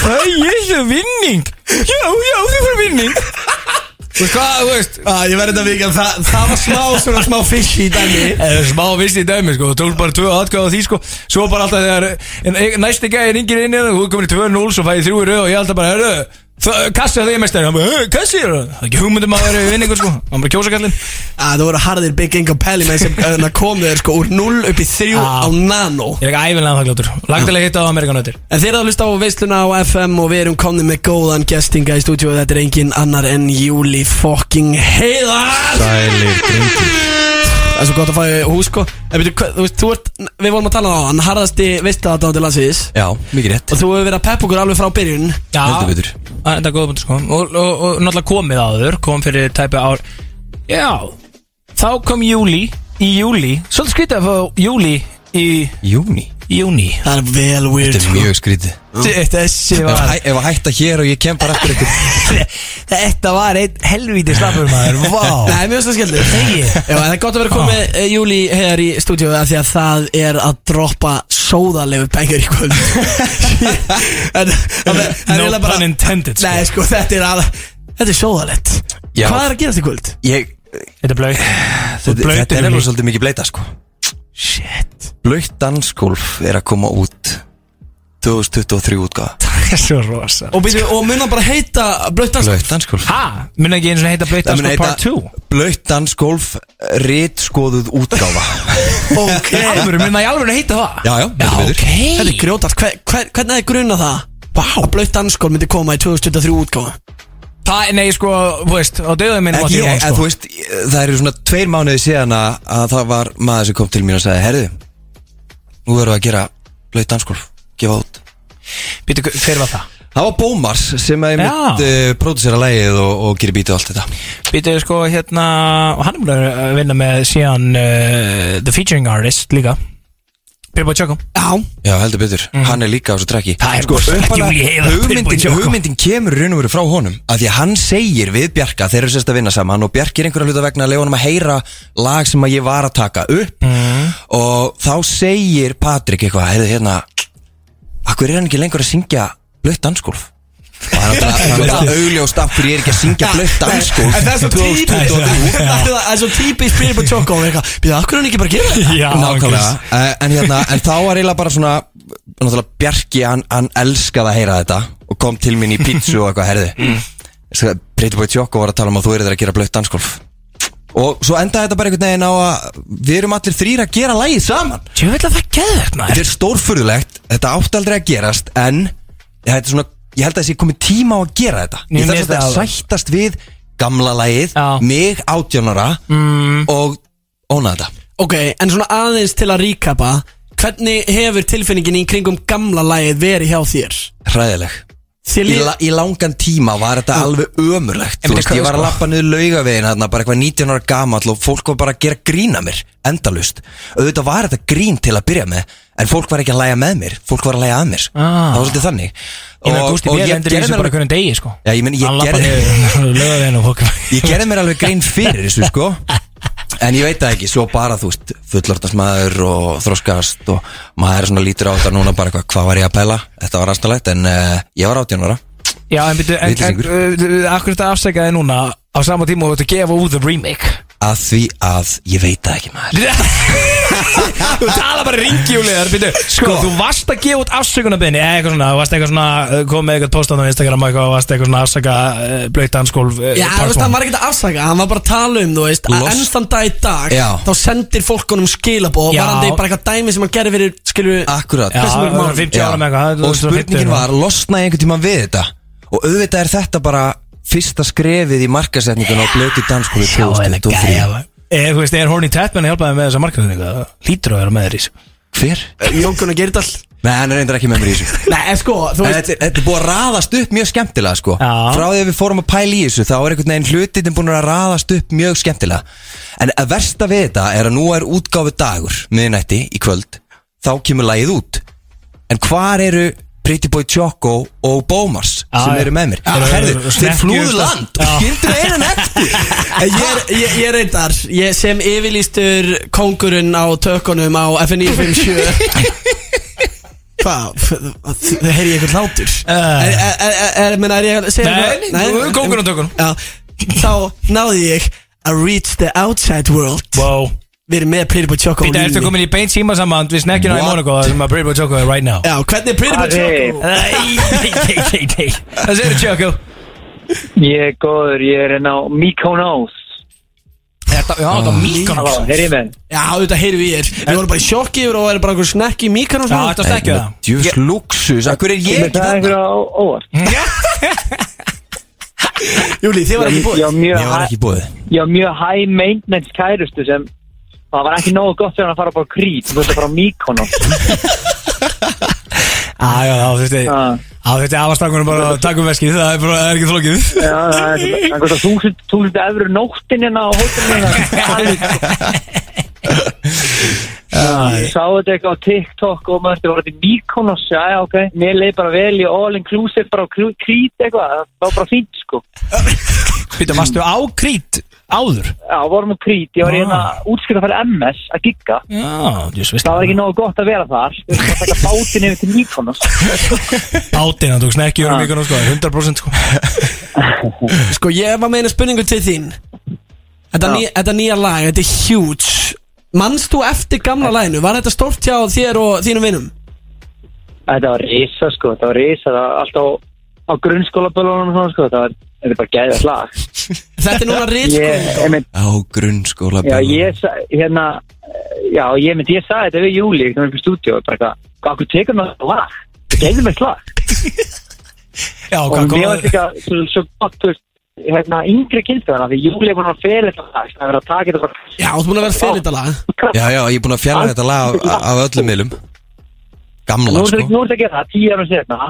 Það er ég sem vinning. Já, já, þið fyrir vinning. Þú veist hvað, þú veist ah, Ég verði þetta vikið það, það var smá, svona smá fish í dæmi. Er smá vissi í dæmi sko. Þú tók bara tvö á því sko. Svo bara alltaf þegar en, en, Næsti gæðin ringir inn í það Þú komin í 2-0 Svo fæði þrjú í röð Og ég alltaf bara Hörru Kassi að því mest er Hann bara "Hö, Kassi er það? Það er ekki hugmyndum að vera í vinningu sko. Hann bara kjósa kallinn. Það voru harðir Big Ingo Pelli með sem uh, kom þeir sko úr 0 upp í 3 Já. á nano. Ég er ekki æfinlega það glótur Lagtilega hitta á Amerikanautir En þeir eru að hlusta á veisluna á FM og við erum komni með góðan gestinga í stúdíu og þetta er engin annar en Júli fucking Heiðar. Sælir drengir Það er svo gott að fæði hús sko. En veitu, hvað- þú veist, þú ert, við vorum að tala á hann harðasti veistlaðadándi landsins. Já, mikið rétt. Og þú hefur verið að peppa okkur alveg frá byrjun. Já, Heldur betur. Það er góða punktur sko. Og, og, og náttúrulega komið áður Kom fyrir tæpi ár. Já Þá kom júli Í júli Svolítið skrítið að fá júli Í Júni júni Það er vel weird Þetta er mjög skrítið. Þessi Ef var ef að hætta hér og ég kem bara eftir eitthvað Þetta var einn helvíti slappur maður. Vá. Nei, skellur Þegi. Já, það er gott að vera komið uh, Júli hér í stúdíu því að það er að droppa sóðalegu pengar í kvöld. No pun intended sko. Nei, sko, þetta er að Þetta er sóðalegt. Já. Hvað er að gerast í kvöld? Ég, Þetta er blöð þetta, er alveg svolítið mikið bleita sko Shit. Blöytt dansgolf er að koma út 2023 útgáða Það er svo rosa Og, byrju, og mun það bara heita blöitt dans Blöytt dansgolf Ha? Mun ekki eins og heita Dansko heita part 2 Blöytt dansgolf Ritskoðuð útgáfa. Ok. Alvöru, mun það í alvöru heita það? Já, já, heldur betur. ok. Þetta er grjótart hver, hver, Hvernig er grunna það? Vá. Að blöitt danskól myndi koma í 2023 útgáfa Það, nei, sko, þú veist, á döðum minn Ekki, en, þú veist, það eru svona tveir mánuði síðan að, að það var maður sem kom til mín og sagði Herðu, nú erum við að gera blöytt dansgolf, gefa út Býtu, hver var það? Það var Bómars sem að Já. mitt uh, pródusera lægið og, og gerir bítið og allt þetta Býtu, sko, hérna Og hann er búin að vinna með síðan uh, The Featuring Artist líka Pirbo Choco Já Já, heldur betur, hann er líka á þessu trekki Mhm. Það er sko, rosa- uppalega- Júlí Heiðar, hugmyndin, Pirbo Choco. hugmyndin kemur í raun og veru frá honum að því að hann segir við Bjarka þeir eru sérst að vinna saman og Bjarki er einhverja hluta vegna að leiða honum að heyra lag sem að ég var að taka upp Mhm. og þá segir Patrik eitthvað, heyrðu hérna Akkur er hann ekki lengur að syngja blött dansgolf hann er alltaf augljóst af hverju ég er ekki að syngja blött dansgolf En það er svo típist 2023. Það er svo típist fyrir og eitthvað. Býða, akkur hann ekki bara gera þetta? Já, Nákvæmlega. Eh, en, hérna, en þá var eiginlega bara svona Náttúrulega Bjarki, hann, hann elskaði að heyra þetta Og kom til mín í pítsu og eitthvað herði mm. Pretty Boy Choco var að tala um að þú erir að gera blöitt dansgolf Og svo endaði þetta bara einhvern veginn á að Við erum allir þrýr að gera lægið saman. Vil að það geðvegt maður. Þetta er stórfurðulegt, þetta átti aldrei að gerast En þetta er svona, ég held að þessi komið tíma á að gera þetta Ég þarf svolítið að sættast við gamla lægið Já. Mig átjónara mm. Og óna þetta Ok, en svona aðeins til að ríkapa Hvernig hefur tilfinningin í kringum gamla lagið verið hjá þér? Hræðileg í, la, í langan tíma var þetta alveg ömurlegt veist, ég var að lappa niður laugavegin þarna, bara eitthvað 19 ára gamall og fólk var bara að gera grína mér, endalust auðvitað var þetta grín til að byrja með en fólk var ekki að læga með mér, fólk var að læga að mér. Ah. það var svolítið þannig. Ég meina, Gústi B. lendir í gerði mér bara alveg- degi, sko. Já, ég meni, ég gerði og Ég gerði mér alveg grein fyrir þessu sko En ég veit það ekki, svo bara þú veist Fullortast maður og þroskast Og maður er svona lítur á þetta núna bara eitthvað Hvað var ég að pæla? Þetta var aðstæðlegt En uh, ég var 18 ára. Já, en byrju, akkur þetta afsækjaði núna á sama tíma og þú ert að gefa út the remake. Að því að ég veit það ekki maður. Þú tala bara ringjúliðar Sko, þú varst að gefa út afsökunarbyrni eða eitthvað svona, þú varst eitthvað svona uh, kom með eitthvað postan á Instagram og eitthvað, varst eitthvað svona afsaka uh, blöytanskólf uh, Já, þú veist, hann var ekkert að afsaka, hann var bara að tala um, þú veist, að Lost. ennstan dag í dag Já. þá sendir fólk honum skilabóð og Já. varandi bara eitthvað dæmi sem hann gerði fyrir, skilju Akkurat. Já, Hversu mörg það var mál? 50 ára með eitthvað, það Og 2050 spurningin var, losnaði einhvern tíma við þetta? Og auðvitað er þetta bara Fyrsta skrefið í markasetningun á blötu danskóli 2023 Eh, Þú veist, er Horny Tatman að hjálpa þig með þessa markaðningu? Lítur að vera með þér í þessu. Hver? Jón Gunnar Geirdal Nei, hann er reyndar ekki með mér í þessu. Nei, en sko, þú veist Þetta, er búið að raðast upp mjög skemmtilega sko. Já. Frá því að við fórum að pæla í þessu Þá er einhvern veginn hlutin búin að raðast upp mjög skemmtilega. En að versta við þetta er að nú er útgáfi dagur Miðnætti í kvöld. Þá kemur lagið út. En hvar eru Pretty Boy Choco og Bómas Já, Sem eru með mér. Já, Herðu, já, þeir snekkjur, flúðu sko. land Já. Og skildur einan eftir Ég er, ég, ég er reyndar, ég sem yfirlýstur kongurinn á tökunum á FN957 Hvað, þau heyri eitthvað hlátur? Er, er, er, er, er ég að segja Nei, er kóngurinn á tökunum. Þá náði ég að reach the outside world. Wow Við erum með Pretty Boy Choco á Píta, ertu komin í beint símasamband við snekkjuna í What? Monaco sem að Pretty Boy Choco er right now. Já, hvernig er Pretty Boy. Choco? Nei, nei, nei, nei, Það segir Choco? Ég er góður, ég er enn á Mykonos. Þetta, já, þetta var Halló, Mykonos. Heyrðu í menn Já, þetta heyri við þér. Við vorum bara í sjokki og erum bara einhver snekki í Míkan og Já, þetta stekkja það? Djús luxus, akkur er ég Ég ekki það þarna? einhverja á Júli, þið var Ég Ég ekki búið ég var mjög high maintenance kærustu sem það var ekki nógu gott fyrir hann að fara bara krít þú veist að fara á Mykonos. Já, já, þá þurfti Já. Þá þurfti afastangunum bara að taka um veskið Það er bara, það er ekki þlókið Já, það er það kostar þúsund, þúsund efru nóttin hérna á hótelinu Ég sá þetta eitthvað á TikTok og maður þetta var þetta Mykonos já, já, ok, mér leið bara vel í all inclusive bara krít eitthvað það var bara fínt, sko. Píta, varstu á krít áður? Já, vorum á krít, ég var hérna útskrift að fara MS að gigga. Já, djús, veist það var ekki nógu gott að vera þar. Við erum að taka bátinn yfir til Mykonos. Bátinn, hann tók snekkjur um Mykonos, sko 100% sko. Sko, ég var með eina spurningu til þín. Þetta, ný, þetta nýja lag, þetta er huge. Manst þú eftir gamla laginu? Var þetta stórt hjá þér og þínum vinum? Þetta var risa sko, þetta var risa, það var alltaf á, á grunnskólaböllunum og svona sko, þetta var, þetta er bara gæðið slag. Þetta er núna mynd, Á grunnskóla já, ég, hérna, já, ég mynd, ég sagði þetta við Júli, þegar við erum í stúdíu, bara eitthvað, hvað, hvað tekur maður lag? Það gæðið með slag. Já, Og hvað kom mér var það? líka svo, svo gott, þú veist, hérna, yngri kynstöðana, því Júli er búin að fela þetta lag, það er verið að taka þetta bara, Já, þú ert búin að vera fyrir þetta lag Já, já, ég er búin að fjalla þetta lag af, af öllum miðlum Gamla, er þetta sko nú er þetta að gera það, tíu ára setna,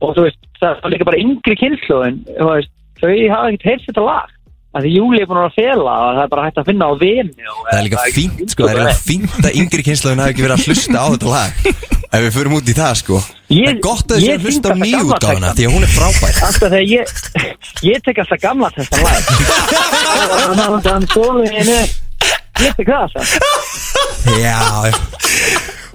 og þú veist, það var líka bara yngri kynstöðin, þú veist, þau hafa ekkert heyrst þetta lag. að því Júli er búin að fela og það er bara hægt að finna á vini og Það er líka fínt, sko, það er líka fínt að yngri kynslaðin hafi ekki verið að hlusta á þetta lag. Ef við förum út í það, sko. Það er gott að þessu að hlusta á nýjútgáfuna Því að hún er frábær. Alltaf þegar ég Ég tek alltaf gamla þetta lag. Þannig að hann stóðu henni Ég tek það alltaf Já, já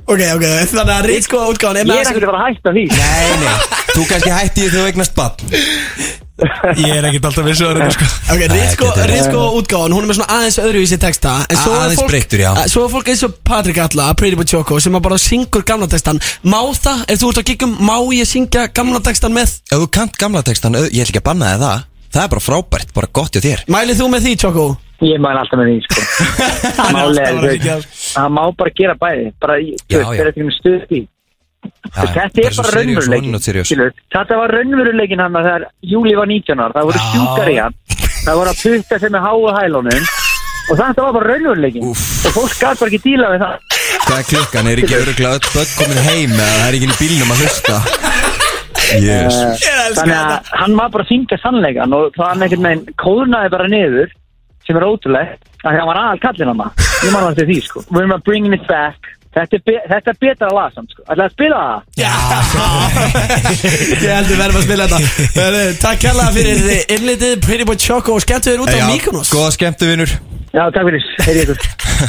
Ok, ok, þannig að Ritsko útgáðan Ég er ekkert að fara að hætta því. Nei, nei, þú kannski hætti því þú eignast bann Ég er ekkert alltaf vissu að sko. Ok, Ritsko, Ritsko útgáðan, hún er með svona aðeins öðruvísi texta En svo er Aðeins fólk, breyttur, já. Svo er fólk eins og Patrik Alla, Pretty Boy Choco Sem að bara syngur gamla textan. Má það, ef þú ert að giggum, má ég syngja gamla textan með? Ef þú kant gamla textan, au- ég ætla ekki að banna þig það. Það er bara frábært, bara gott hjá þér. Mælið þú með því, Choco? Ég mæl alltaf með því sko. Málega er þau Það má bara gera bæði. Bara, í- þú Já, veist, já. það er ekki með Já, Þetta er bara raunveruleikin. Þetta var raunveruleikin hann að þegar Júli var 19 ára Það voru sjúkar í hann. Það voru að putta sem með háu hælunum. Og þetta var bara raunveruleikin. Og fólk gæti bara ekki díla við það. Hvað er klukkan? Er ekki öruglega öll börn komin heim eða það er ekki í bílnum að hlusta? Yes. Eh, Þannig að hann var bara að syngja sannleikan og það hann einhvern veginn kóðnaði bara niður sem er ótrúlegt að hann var aðal kallinn hann ég man hann til því sko Þetta er, be þetta er betra lag samt sko. Ætlaði að spila það? Ég heldur verðum að spila þetta. Heyrðu, Takk kærlega fyrir innlitið Pretty Boy Choco og skemmtu þér út á Já, Mykonos. Góða skemmtu vinnur Já, takk fyrir, heyri ykkur.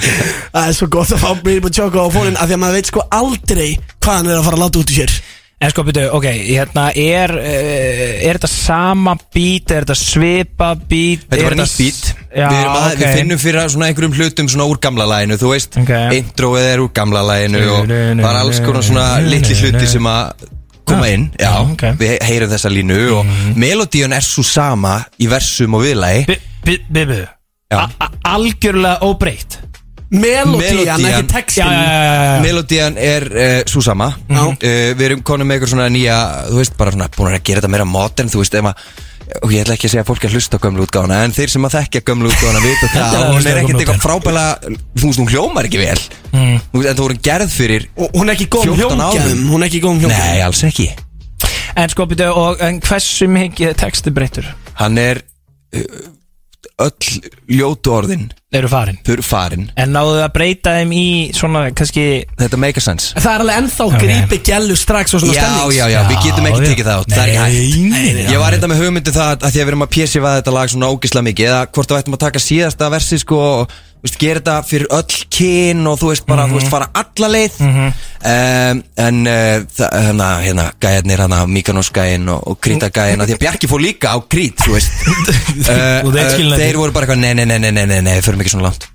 Það er svo gott að fá Pretty Boy Choco á fónin af því að maður veit sko aldrei hvað hann er að fara að láta út í sér En sko byrju, ok, hérna er uh, Er þetta sama bít, er þetta svipa bít Þetta var nýtt bít Já, við, að, ok. við finnum fyrir svona einhverjum hlutum svona úr gamla læginu Þú veist, Ok. introið er úr gamla læginu Og það er alls konar svona litli hluti sem að koma inn. Já, ok. við heyrum þessa línu Og melodíun er svo sama í versum og viðlægi Já. Algjörlega óbreytt Melodían, ekki textin. Melodían er uh, svo sama. Uh, Við erum konum með eitthvað svona nýja Þú veist, bara svona búin að gera þetta meira modern Þú veist, ef að Og ég ætla ekki að segja að fólk er að hlusta á gömlu útgáfuna En þeir sem að þekkja gömlu útgáfuna vita það að Hún er ekkert eitthvað frábæla Þú veist, hún hljómar ekki vel. Mm. Þú veist, En þú voru gerð fyrir Og hún er ekki góð 14 hljómgæðum árum. Hún er ekki góð hljómgæðum Nei, alls ekki. En sko byrju, og en hversu mikið er texti breyttur? Hann er uh, Öll ljótu orðin Eru farin. Þau eru farin. En náðu að breyta þeim í svona, kannski Þetta make a sense. Það er alveg ennþá Ok. grípi gælu strax og svona Já, stemmings já, já, við getum ekki Já, tekið það át Það er ekki Nei, hægt. Ég var reynda með hugmyndu það að því að við erum að pjessifa þetta lag svona ógislega mikið Eða hvort við ættum að taka síðasta versi sko og veist, gera þetta fyrir öll kyn og þú veist bara, þú veist, fara alla leið. Um, En uh, það- hérna, hérna, gæjarnir, hérna, Mykonos gæjin og, og Krita gæjin Því að Bjarki fór líka á Krít, þú veist. Uh, Og þeir voru bara eitthvað, nei, nei, nei, nei, nei, nei, nei, við förum ekki svona langt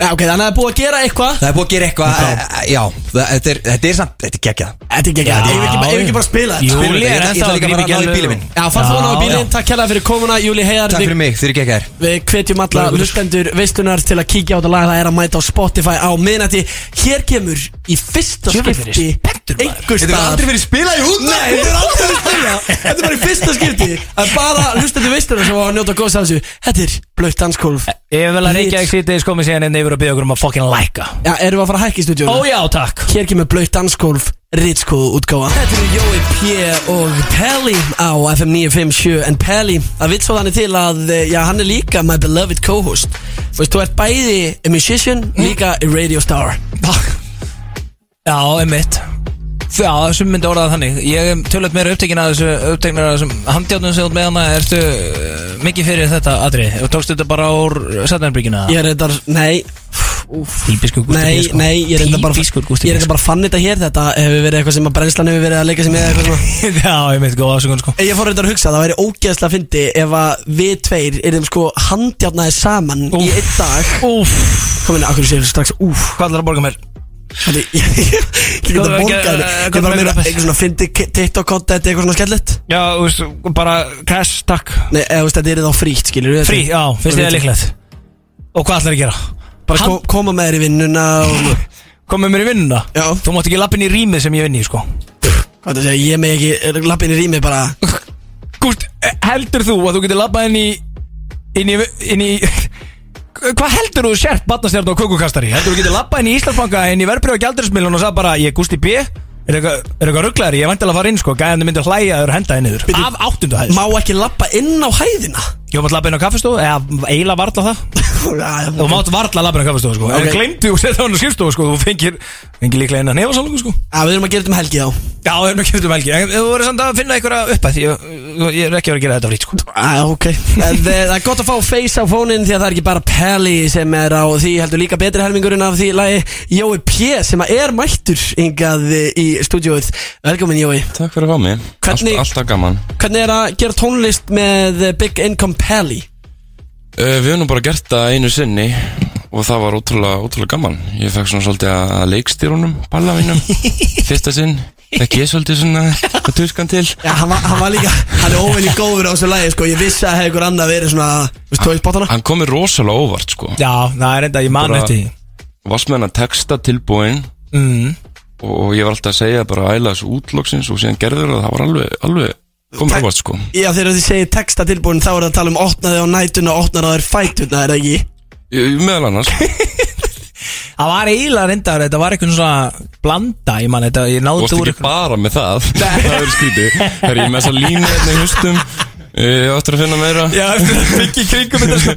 Já, ok, þannig að það er búið að gera eitthvað. Það er búið að gera eitthvað, uh, já, það- þetta er, þetta er samt, þetta er geggjað. Þetta er ekki ekki, ef við ekki, ef við ekki bara spila þetta? Júli Spilum þetta, er ég- ég ennþá ætla að líka grípa bara að ná í bílinn minn. Já, farðu hún á bílinn, takk kærlega fyrir komuna Júli Heiðar. Takk við- fyrir mig, þeir eru geggjær. Við hvetjum alla Blöðugur. hlustendur veislunar til að kíkja á þetta lag. Það er að mæta á Spotify á miðnætti. Hér kemur í fyrsta er skipti ég spenntur, maður. Einhver Þetta er staðar. aldrei verið spilað í út Nei, þetta er aldrei verið spila Þetta er bara í fyrsta skipti er bara hlustendur veislunar sem var að njóta góðs af þessu. Þetta er blöytt danskólf Ég vil að Reykjavík City's komið síðan inn yfir og byggja okkur um að fucking læka Já, erum við að fara að hækka í stúdíónu? Ó já, takk. Hér kemur blöytt danskólf Ritskoðu útgáfa. Þetta eru Jói P. og Pelli á FM 957 En Pelli, það vitt svo þannig til að eh, Já, hann er líka my beloved co-host. Þú ert bæði a musician Líka a radio star. Já, einmitt Já, þessum myndi orðað þannig Ég er tölvöld meira upptekinn að þessu uppteknir að þessum handjátnum sem þú með hana Ertu uh, mikið fyrir þetta atrið? Og tókstu þetta bara úr Saturnbríkina? Ég er reyndar, nei Úf. Típiskur Gústi Nei, sko. nei, ég er reyndar bara Típiskur Gústi Ég er reyndar bara fann þetta hér Þetta hefur verið eitthvað sem að brennslan hefur verið að leika sem ég eitthvað svona. Já, einmitt, góða afsökun sko Ég fór reyndar að hugsa, það væri ógeðslega að fyndi ef að við tveir erum sko handjátnaði saman í Úff. einn dag Úf, Komin, akkur séu strax, úf hvað ætlar að borga mér? Þannig, ég get að borga hvað- Ég bara hvað- eitthvað svona fyndi TikTok-content eitthvað svona skellett Já, þú veist, bara cash, takk. Nei, eða þú veist, þetta er þá frítt, skilur við Frí, já, finnst þið það líklegt. Og hvað ætlar að gera? Bara Hann- kom, koma með þér í vinnuna og Komið mér í vinnuna? Já. Þú mátt ekki lappin í rýmið sem ég vinn í, sko. Hvað það segja, ég með ekki lappin í rými bara. Gúst, heldur þú að þú getur lappað inn í inn í, inn í hvað heldur þú sért batnastjárn og kukukastari heldur þú getur lappað inn í Íslandsbanka inn í verbreyfa gældurismilun og sagði bara ég er Gústi B. Er eitthvað, rugglæri, ég vant að fara inn sko. Gæðandi myndi hlæja að þeir henda inn yfir af áttundu hæð. Má ekki lappa inn á hæðina ég var að lappa inn á kaffestofu eða eiginlega varla það. Já, þú mátt varla lappa inn á kaffestofu sko. Ok. en glemdi þú að setja hann á skrifstofu sko. Þú fengir, fengir líklega inn að nefasalungu sko. Við erum að gera þetta um helgi þá. Já, það er nú kemur um helgi. En þú verður samt að finna einhverja uppæð ég, ég er ekki að vera að gera þetta frýtt sko. Æ, ok. En eh, það er gott að fá face á fónin Því að það er ekki bara Pelli sem er á því Heldur líka betri helmingurinn af því lagi. Jói P. sem að er mættur Ingað í stúdíóið. Velkomin Jói. Takk fyrir að fá mig. Alltaf gaman. Hvernig er að gera tónlist með eh, Big Income Pelli? uh, Við höfum bara gert það einu sinni Og það var ótrúlega, ótrúlega gaman. Ég fekk svona svolítið að leikstýrunum Palla mínum Fyrsta sinn. Fekk ég svolítið svona að tuskan til. Já, hann var, hann var líka Hann er óvinni góður á þessu lagi sko. Ég vissi að hefði ykkur annað verið svona Þú veist, tóið Hann kom mér rosalega óvart sko. Já, það er enda, ég man Bara- eftir hann að texta tilbúin. Mm. Og ég var alltaf að segja bara æla þessu útlóksins Og síðan gerður það Það var alveg, alveg Komur óvart sko. Já, þegar þið segir texta tilbúin Þá er það að tala um opnaði á nætuna Opnaði á þér fætuna, er það ekki? Ég- Meðal annars. Það var eiginlega reyndar, þetta var eitthvað svona blanda, ég man, þetta, ég náði Þú varst ekki bara með það. Það er skrítið. Það er ég með þessa línu hérna í hustum Ég áttur að finna meira. Já, ekki kringum þetta sko.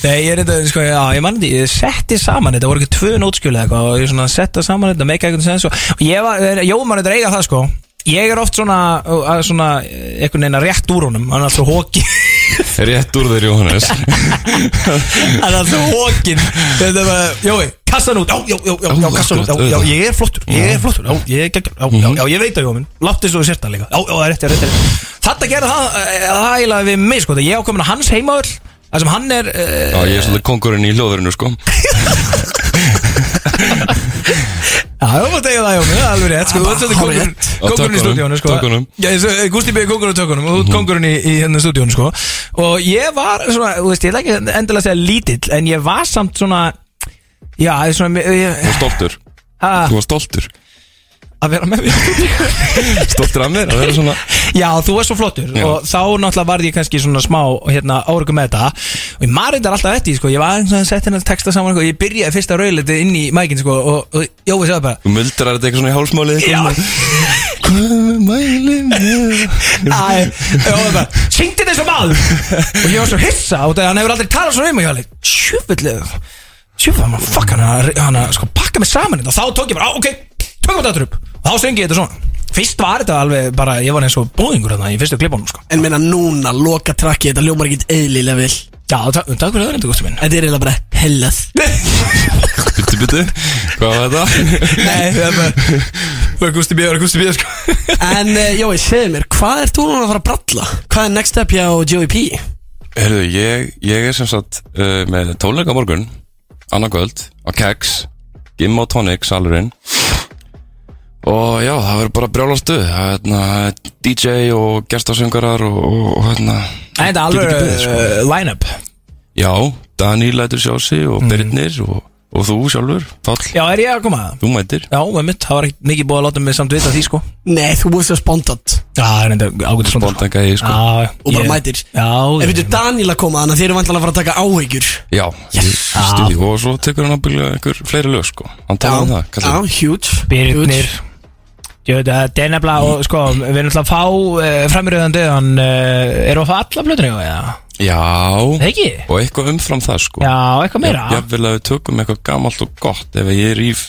Nei, ég er þetta, sko, já, ég mann ég setti saman þetta, voru ekki tvö nótskjölu eða eitthvað og ég svona setta saman þetta, meika eitthvað sens og og ég var, Jóman þetta eiga það sko Ég er oft svona, svona, einhvern veginn að rétt úr honum, hann er alltaf hóki Rétt úr þeir Jóhannes. Hann er alltaf hókin Þetta er bara, Jói, kassa hann út, já, já, já, já, já, kassa hann út, já, já, ég er flottur, ég er flottur, já, ég geggjör, já, já, já, ég veit það, Jómin, láttu þessu sérta líka, já, já, það rétt, það er rétt, það rétt. Þetta gerði það, eh, það eiginlega við mig, sko, ég ákomin að hans heimaöll, það sem hann er, uh, Já, ég er svolítið kongurinn í hljóðurinu sko. Já, það var tegja það hjá mig, alveg rétt sko, Þú ert svolítið kongurinn kongurinn í stúdíónu sko. Tökkunum. Já, ég svo- Gústi B. kongurinn á tökunum og þú ert kongurinn í, í hérna stúdíónu sko. Og ég var svona, þú veist, ég ætla ekki endilega að segja lítill En ég var samt svona, já, ég svona ég, Þú var stoltur. Ha? Þú var stoltur Að vera með mér Stoltur af mér að vera svona Já, þú var svo flottur Já. Og þá náttúrulega varði ég kannski svona smá hérna, áryggur með þetta. Og ég maður reyndar alltaf eftir, sko Ég var eins og að setja hérna texta saman sko, og Ég byrjaði fyrsta rauðliti inn í mækin, sko Og, og Jói segði bara Þú muldrar þetta eitthvað svona í hálsmálið Já. Hvað með Æ, og það syngdi þessu maður. Og ég var svo hissa og það hann hefur aldrei talað svona um mig. Ég var alveg, sjúfullega Sjúfullega, maður, fuck hann að, sko pakka mig saman þetta Og þá tók ég bara, ok, tökum þetta upp. Og þá syngi ég þetta svona. Fyrst var þetta alveg bara, ég var eins og bóðingur þarna í fyrstu klipunum, sko. En meina núna, loka trakki, þetta ljómar ekkert eðlilega vel. Já, ta- takk fyrir það reyndu, góttu minn Þetta er eiginlega bara hellað. Byttu, byttu Hvað var þetta? Nei, það er bara Það er Gusti B, það er Gusti B, sko. En uh, Jói, segðu mér, hvað ert þú núna að fara að bralla? Hvað er next step hjá Joey P? Herðu, ég, ég er sem sagt uh, með tónleika á morgun annarkvöld á Kex Gim og Tonic salurinn og já, það verður bara brjála stuð hérna, DJ og gestasöngarar og, og, og hérna Nei, þetta er alveg ekki sko. uh, line-up? Já, Dani lætur sjá sig og Mm. Birnir og, og þú sjálfur, Páll, Já, er ég að koma? þú mætir. Já, með mitt, það var ekkert mikið búið að láta mig samt vita því, sko. Nei, þú búið svo spontant. Já, það er enda ágætt svona Bóndanka ég sko. Já, og bara ég- mætir. Já, Ef við Daniel að koma, þannig að þeir eru vantilega að fara að taka áhyggjur. Já, yes. stuði og svo tekur hann ábygglega einhver fleiri lög sko. Hann talar um það, Já, kallar huge. Birnir Jú, þetta er nefnilega, og sko, við erum alltaf að fá uh, framiröðan döðan, uh, erum við að fá alla blöðinu, eða? Já, Ekki? og eitthvað umfram það sko Já, eitthvað meira? Já, Jafnvel að við tökum eitthvað gamalt og gott ef ég rýf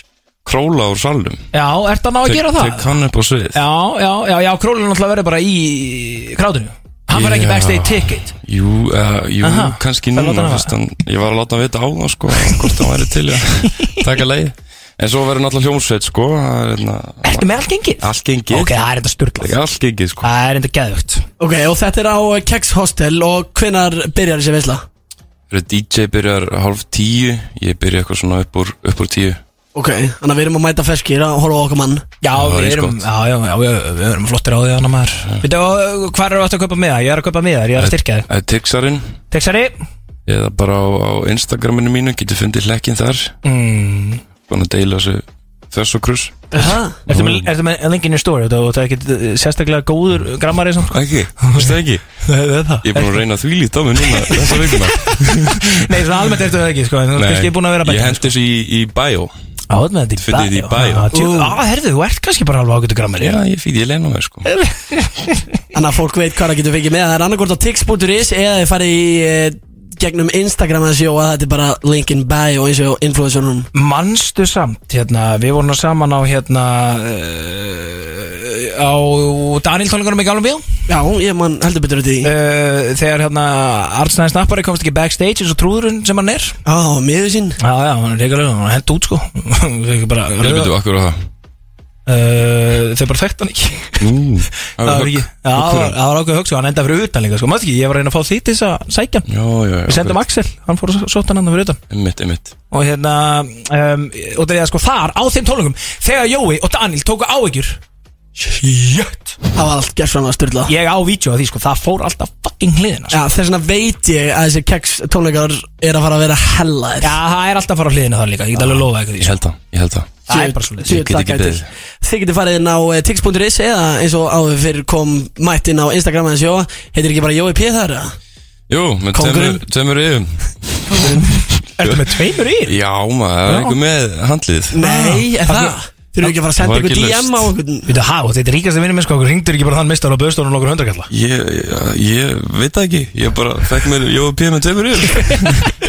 króla úr salnum Já, ert það ná að gera það? Tek hann upp á svið Já, já, já, já, królinn náttúrulega verður bara í krátinu Hann var ekki Já. backstage ticket Jú, uh, jú Aha, kannski það núna láta hann fyrst hann, Ég var að láta hann vita á það sko Hvort hann væri til að taka leið En svo verður náttúrulega hljómsveit sko það er hérna- Ertu með allt gengið? Allt gengið. Ok, það er enda styrklað Allt gengið sko. Það er enda geðvögt. Ok, og þetta er á uh, Kex Hostel og hvenar byrjar þessi veisla? Eru DJ byrjar hálf tíu Ég byrja eitthvað svona upp úr, upp úr tíu. Ok, þannig að við erum að mæta feskir að horfa á okkar mann. Já, það við erum, já, já, já, já, við erum flottir á því annar maður. Veitu, og hvað eru þetta að kaupa miða? Ég er að kaupa miða, ég er að styrkja Það Tixarinn. Texari Eða bara á, á Instagraminu mínu Getur fundið hlekkin þar. Mm. Búin að deila þessu Þess og krus. Ertu með, með linkin í story? Og það er ekki sérstaklega góður grammari samt, sko? Ekki, það ekki. Það er það. Ég er búin að reyna því lítið á mig núna Þessa vikuna. Nei, svona almennt ertu það ekki, sko En þú ert kannski búin að vera Ég bæta hendi þessu í, í Fundið þið í djú- Á, herðu, þú ert kannski bara alveg ágættu grammari. Já, ég fýt, ég leina mig sko. Þannig að fólk veit hvað það getur fengið með. Það er annarkort á tix.is eða þið farið í uh, gegnum Instagram að sjó að þetta er bara link in bio eins og influencerunum. Manstu samt, hérna, við vorum saman á, hérna uh, á Daniel tónleikunum í Gálum Bíl Já, ég man heldur betur út í uh, Þegar, hérna, Arnstæðin Snappari komst ekki backstage eins og trúðurinn sem hann er. Já, miður sín. Já, já, hann er reyngarlega, hann er hent út, sko. Ég veit þú akkur á það uh, þau bara þekkt hann ekki. Nú, Það var ekki, já, það var- ákveð högst Hann enda fyrir utan líka, sko, maður ekki? Ég var að reyna að fá því til þess að sækja Við sendum Axel, hann fór sóta hann fyrir utan. Einmitt, einmitt. Og hérna, um, og það er sko þar á þeim tónleikum Þegar Jói og Daniel tóku áhyggjur Shit Það var allt gerðsvann að styrla Ég á vídeo af því, sko, það fór alltaf fucking hliðina sko. Já, þess vegna veit ég að þessi Kex tónleikar er að fara að vera hellaðir Já, það er alltaf að fara á hliðina það líka Ég get alveg lofa eitthvað því, Ég sko. held það, ég held það Það er bara svo Djöfull Ég get ekki beðið. Þið getur farið inn á eh, tix.is eða eins og áður fyrir kom mætt inn á Instagram að sjó Heitir ekki bara Jói P þar? eða? Jú, með tveimur- tveimur yfum Ertu með tveimur í? Já, maður, það er einhver með handlið Nei, er það? Þurfum við ekki að fara að senda Það var ykkur ekki DM á okkur Veitu, há, þetta er ríkast að vinna minn sko Okkur ringdur ekki bara þann mistar á böðstofnum okkur hundarkalla Ég, ég, ég veit það ekki. Ég bara fekk mér Jói P. með tveimur yfir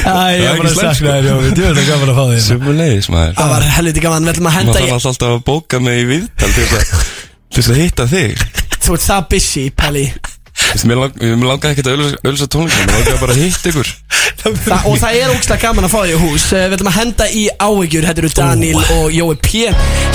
Æ, ég er bara ekki Jói, þú veit að gaman að fá þig Sumulegis, maður. Það var helviti gaman, við ætlum að Maður henda þarf í alltaf alltaf að bóka mig í viðtal til að, til þess að hitta þig. Þú ert það busy, Pelli Mér lang, mér langaði ekkert að ölsa tónleika Mér langaði bara að hitta ykkur Þa, Og það er ógslag gaman að fá þig í hús. Eh, Við ætlum að henda í áhyggjur. Þetta eru Daniel og Jói P.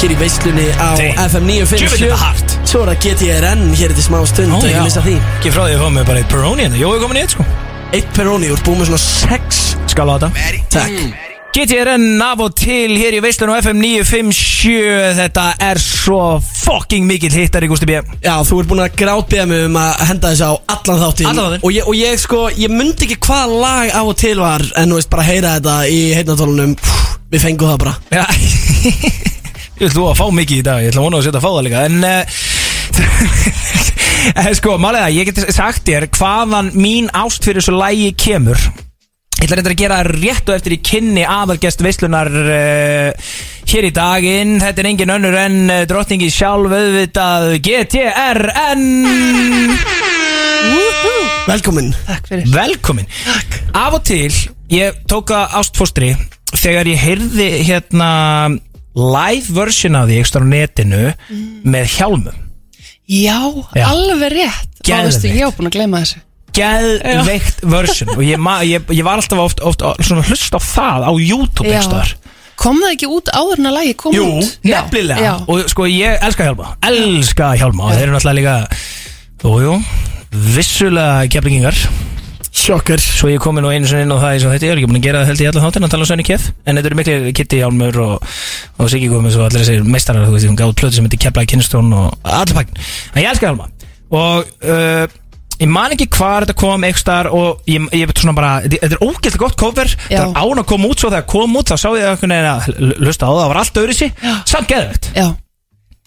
Hér í veislunni á Damn. FM Djöfull er 957 það hart. Svo er það GTRN hér til smá stund. Ekki já. missa því. Ekki frá því að fá mig bara eitt Peroni hérna. Jói er komin í eitt sko. Eitt Peroni, þú ert búið með svona sex. Skal á þetta. Takk GTRN af og til hér í veislun á FM 957 Þetta er svo fucking mikill hittar í Gusti B. Já, þú ert búin að grátbeða mig um að henda þessu á allan þáttin Allan þáttinn. og, ég, og ég sko, ég myndi ekki hvað lag af og til var En þú veist, bara heyra þetta í heitnatólunum Við fengum það bara. Já. Ég ætla þú að fá mikið í dag Ég ætla að vona að setja að fá það líka En uh, Sko, málega, ég get sagt þér Hvaðan mín ást fyrir þessu lægi kemur Ég ætla reyndar að gera rétt og eftir í kynni aðalgest veislunar uh, hér í daginn. Þetta er engin önnur en uh, drottningi sjálf auðvitað GTRN Velkomin. Takk fyrir. Velkomin. Af og til, ég tók að ástfóstri Þegar ég heyrði hérna live version af því ekstra á netinu með hjálmum. Já, Já. alveg rétt. Veistu, Geðveikt. Ég var búin að gleyma þessu geðveikt version. Og ég, ma- ég, ég var alltaf oft, oft svona hlust á það á YouTube Já. einhverstaðar. Kom það ekki út áður en að lagi kom Jú, út? Já, nefnilega. Já, og sko ég elska hjálma elska hjálma og þeir eru náttúrulega líka Jújú, vissulega keflingingar Sjokker Svo ég komi nú einu sinni inn á það eins og þetta. Ég er ekki búin að gera það held í allan þáttin að tala um Svenni Kef En þetta eru miklu Kitty Hjálmur og, og Siggi Gómez og allir þessir meistarar Þú veist, hún gáð plötu sem heitir Keflaði Kinnstón og allir pakkin En ég elska Hjálma Og uh, ég man ekki hvar þetta kom eitthvað starf og ég, ég veit svona bara þetta er ógæslega gott cover. Já. það var án að koma út svo þegar kom út þá sá ég eitthvað neina að hlusta á það, það var allt öðru sér samt geðvegt já.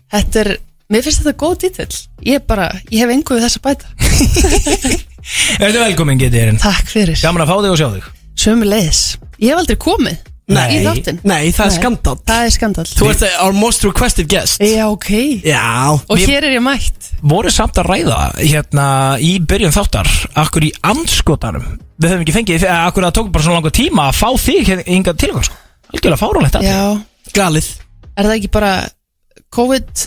Þetta er, mér finnst þetta góð dítill Ég bara, ég hef engu við þess að bæta. Þetta er velkomin getið erinn Takk fyrir. Gaman að fá þig og sjá þig. Sömu leiðis Ég hef aldrei komið Nei, í þáttinn? Nei, það er skandal Það er skandal Þú ert our most requested guest. Já, ok. Já. Og hér er ég mætt. Voru samt að ræða hérna í byrjun þáttar akkur í anskotanum við höfum ekki fengið, eða akkur það tók bara svona langur tíma að fá þig hingað til okkar sko. algjörlega fáránlegt að Já, Galið. Er það ekki bara COVID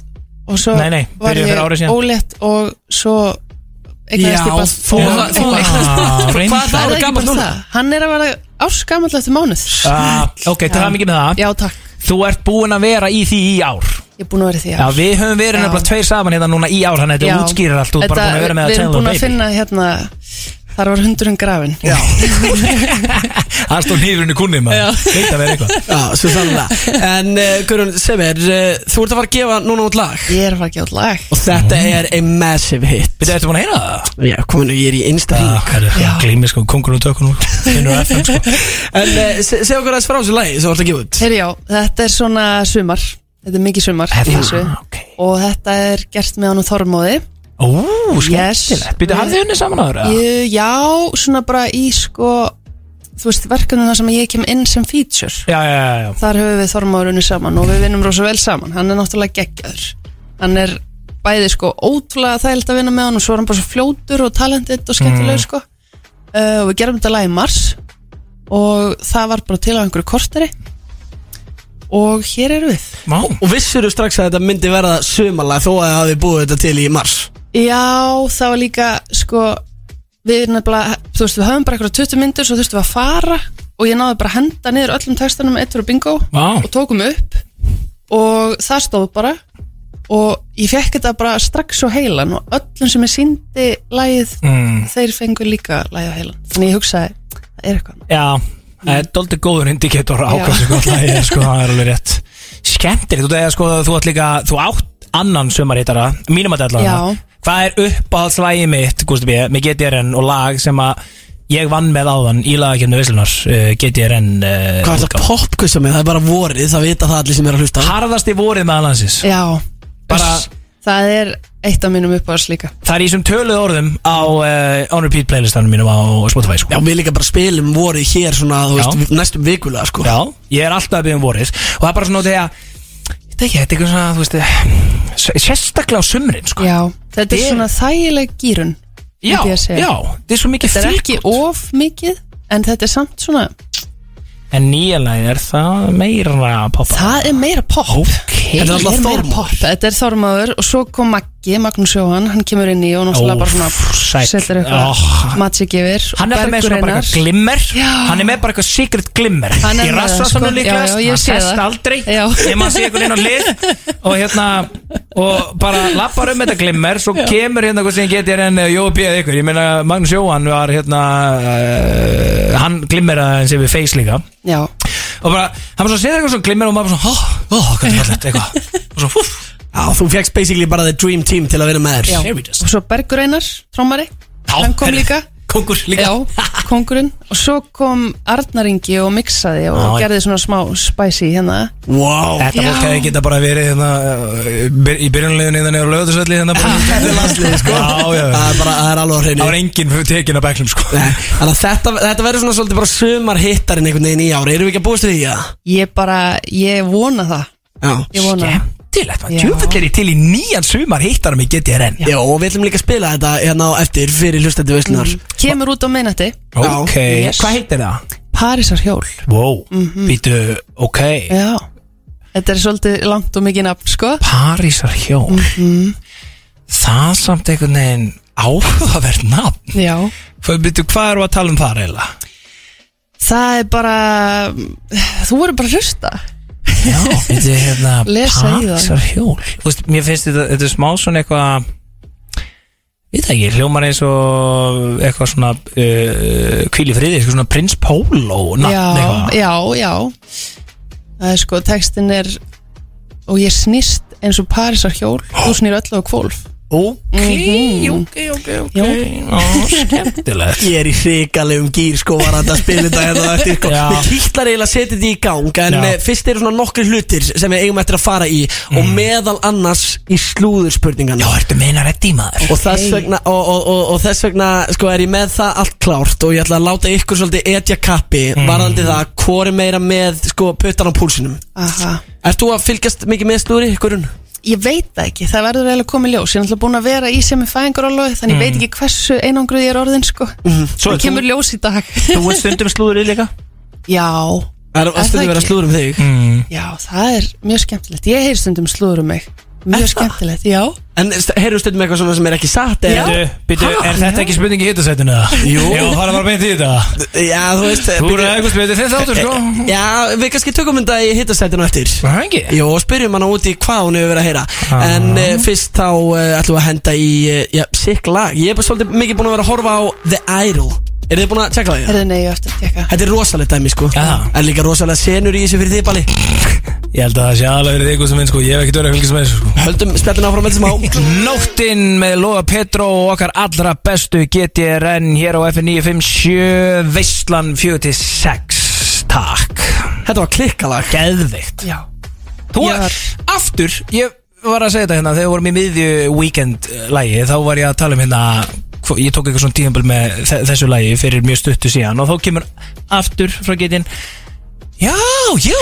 og svo Nei, nei, var ég ólétt og svo bara þú- þú. Hvað Það er er bara núna? Hann er að vera áskamall eftir mánuð. Ok, það mikið með það. Já, takk. Þú ert búin að vera í því í ár. Ég er búin að vera í því já, við höfum verið nefnilega tveir saman hérna núna í ár þannig að þetta útskýrir allt og bara búin að vera með að Við erum tella búin að finna hérna Þar var hundurinn grafin Já. Hann stóð nýfurinn í kunni maður. Veit að vera eitthvað. Já, svo sannlega En uh, Guðrún, Semir, uh, þú ert að fara að gefa núna út lag. Ég er að fara að gefa út lag. Og þetta er a massive hit. Veitu, ertu búin að heyra það? Já, kominu, ég er í einsta hring Já, glými sko, kongur og tökun og finnur FM sko. En uh, se- segðu okkur aðeins frá þessu lagi sem þú ert að gefa út. Herri já, þetta er svona sumar. Þetta er mikið sumar í þessu. ok. Og þetta er gert með honum Þormóði Ó, skemmtilegt. Býtu, hafið þið unni saman ára? Ég- Já, svona bara í sko Þú veist, verkefnum það sem ég kem inn sem feature. Já, já, já, já. Þar höfum við Þormóður unni saman Og við vinnum rosa vel saman. Hann er náttúrulega geggjaður. Hann er bæði sko ótrúlega þægilt að vinna með hann Og svo er hann bara svo fljótur og talentið og skemmtilegur Mm. sko. Uh, Og við gerum þetta lag í mars Og það var bara til á einhverju korteri. Og hér erum við. Má Og vissur þú strax að þetta myndi verða sumalag þó að það hafi búið þetta til í mars Já, það var líka sko, við nefnilega þú veist, við höfum bara eitthvað 20 myndir svo þurftum við að fara og ég náði bara að henda niður öllum textanum eittur og bingo Vá. og tókum upp og það stóð bara og ég fekk þetta bara strax á heilan og öllum sem ég síndi lagið, Mm. þeir fengur líka lagið á heilan, þannig ég hugsaði það er eitthvað Já, það er doldið góður indikator á Já. hvað sem gott lagi er, sko, það er alveg rétt Skemmtilegt, þú veist, sko, þú átt líka þú átt annan sumarítara, mínum að dæla Já. Hvað er uppáhaldslægi mitt, Gústi B, með GTRN og lag sem að ég vann með áðan í lagakefni Vislunar, uh, GTRN uh, Hvað er það popkussa með, það er bara vorið, það vita það allir sem er að hlusta Harðasti vorið með landsins. Já, Bara Það er eitt af mínum uppáðs líka. Það er í þessum töluð orðum á uh, On Repeat playlistanum mínum á Spotify sko. Já, við líka bara spilum vorið hér svona, veist, næstum vikulega, sko. Já, ég er alltaf að byggja um vorið. Og það er bara svona þegar veit ekki, þetta er eitthvað svona, þú veist eh, Sérstaklega á sumrin, sko Já, þetta er er- svona þægileg gýrun Já, myndi ég segja. já, þetta er svo mikið Þetta er fíll. ekki of mikið En þetta er samt svona En nýja lagið er það meira pop Það er meira pop Ok Þetta er alltaf pop Þetta er Þormaður og svo kom Maggi, Magnús Jóhann Hann kemur inn í og náttúrulega bara svona. Setur eitthvað Oh. og Hann er það með svona bara eitthvað glimmer Já. Hann er með bara eitthvað secret glimmer Hann er með það, sko. Hann það. aldrei. Nefn að sé einhvern inn á lið Og hérna Og bara lappar um þetta glimmer Svo kemur hérna hvað sem getur en Jói bíða ykkur. Ég meina Magnús Jóhann var hérna uh, Hann glimmeraði hans yfir face líka. Já. Og bara Hann var svo að segja eitthvað svona glimmer Og maður bara svona Ó, ó, hvað er þetta eitthvað. Og svo húf Já, þú fegst basically bara the dream team til að vera með Já. þér Og svo Bergur Einar, trómari Hann kom líka Kongur líka. Já, kongurinn Og svo kom Arnar Ingi og mixaði Og Já, já. gerði svona smá spicy hérna. Wow. Þetta Já. fólk hefði geta bara verið hérna, uh, byr- í byrjunleginu hérna niður á lögðarsvelli hérna bara Þetta er landslið, sko. Já, já Það er bara, það er alveg á hreinu. Það var enginn tekin að beklum sko. Nei, Þannig að þetta, þetta verður svona svolítið bara sumar hittarinn einhvern veginn í ári Erum við ekki að búast við því, já? Ég bara, ég vona það. Já. Ég vona það Skemmtilegt, er ég til í nýjan sumar hittarum í GTRN Já, og við ætlum líka að spila þetta hérna á eftir fyrir hlustandi veislunar Kemur út á minnati Ok, Yes. hvað heitir það? Parísar hjól. Wow, býtu, ok. Já. Þetta er svolítið langt og mikið nafn, sko. Parísar hjól. Það samt einhvern veginn áhugavert nafn. Já. Býtu, hvað eru að tala um það reyla? Það er bara Þú voru bara að hlusta Já, býtu hérna Lesa í það. Parísar hjól. Þú veist, mér finnst þetta, þetta er smá svona eitthvað Við það ekki, hljómar eins og eitthvað svona uh, kvíli friði, eitthvað svona Prins Pólo nafn Já, eitthvað. já, já. Það er sko, textin er Og ég snýst eins og Parísar hjól Þú snýr öllu á kvolf Ok, Mhm. ok, ok, ok Já. Ó, Skemmtilegt Ég er í hrigalegum gýr sko var að spila þetta hérna á eftir sko Já. Við kýtlar eiginlega að setja þetta í gang En Já. eh, fyrst eru svona nokkri hlutir sem við eigum eftir að fara í Og meðal annars í slúðurspurningan Já, ertu meina reddi maður Og þess vegna, og, og, og, og þess vegna sko, er ég með það allt klárt Og ég ætla að láta ykkur svolítið etja kappi Varðandi það, hvor er meira með sko, puttan á púlsinum Aha Ert þú að fylgjast mikið með slúðri, ykkurinn? Ég veit það ekki, það verður eiginlega komið ljós. Ég er náttúrulega búin að vera í sem er fæðingarólofi Þannig ég veit ekki hversu einangruð ég er orðin sko. Svo Það kemur þú, ljós í dag. þú ert stundum slúðrið líka? Já, Það er Er verið að ekki? slúður um þig? Mm. já, það er mjög skemmtilegt. Ég heyr stundum slúður um mig Mjög skemmtilegt, já. En heyrðu stundum eitthvað svona sem er ekki satt Býtu, býtu, er þetta ekki spurning í hittasætinu eða? Jú. Já, það er bara beint í þetta. Já, þú veist Þú byrju- eru eitthvað spyrir þinn þáttur sko. Já, við kannski tökum þetta í hittasætinu eftir. Það er ekki? Jó, og spyrjum hana úti hvað hún hefur verið að heyra. Ah. En uh, fyrst þá uh, ætlum við að henda í, uh, já, sick lag. Ég er bara svolítið mikið búin að vera að horfa á The Idol. Er þið búin að tjekka það? Herðu nei, ég eftir að tjekka Þetta er rosalegt dæmi, sko. Já. En líka rosalega senur í þessu fyrir þið, Bali Ég held að það sé aðalega verið eitthvað sem minn sko. Ég hef ekki verið að fylgjast með þessu sko. Höldum spjallin áfram með þessum á Nóttin með Loga Petro og okkar allra bestu GTRN hér á FN957 Veistlan 46 Takk. Þetta var klikkalag. Geðveikt. Já. Þú Ég var var- aftur Ég var að segja þetta hérna Þegar við vorum í miðju weekend uh, lægi Þá var ég að tala um hérna Ég tók eitthvað svona tíðanböl með þe- þessu lægi Fyrir mjög stuttu síðan Og þá kemur aftur frá getin Já,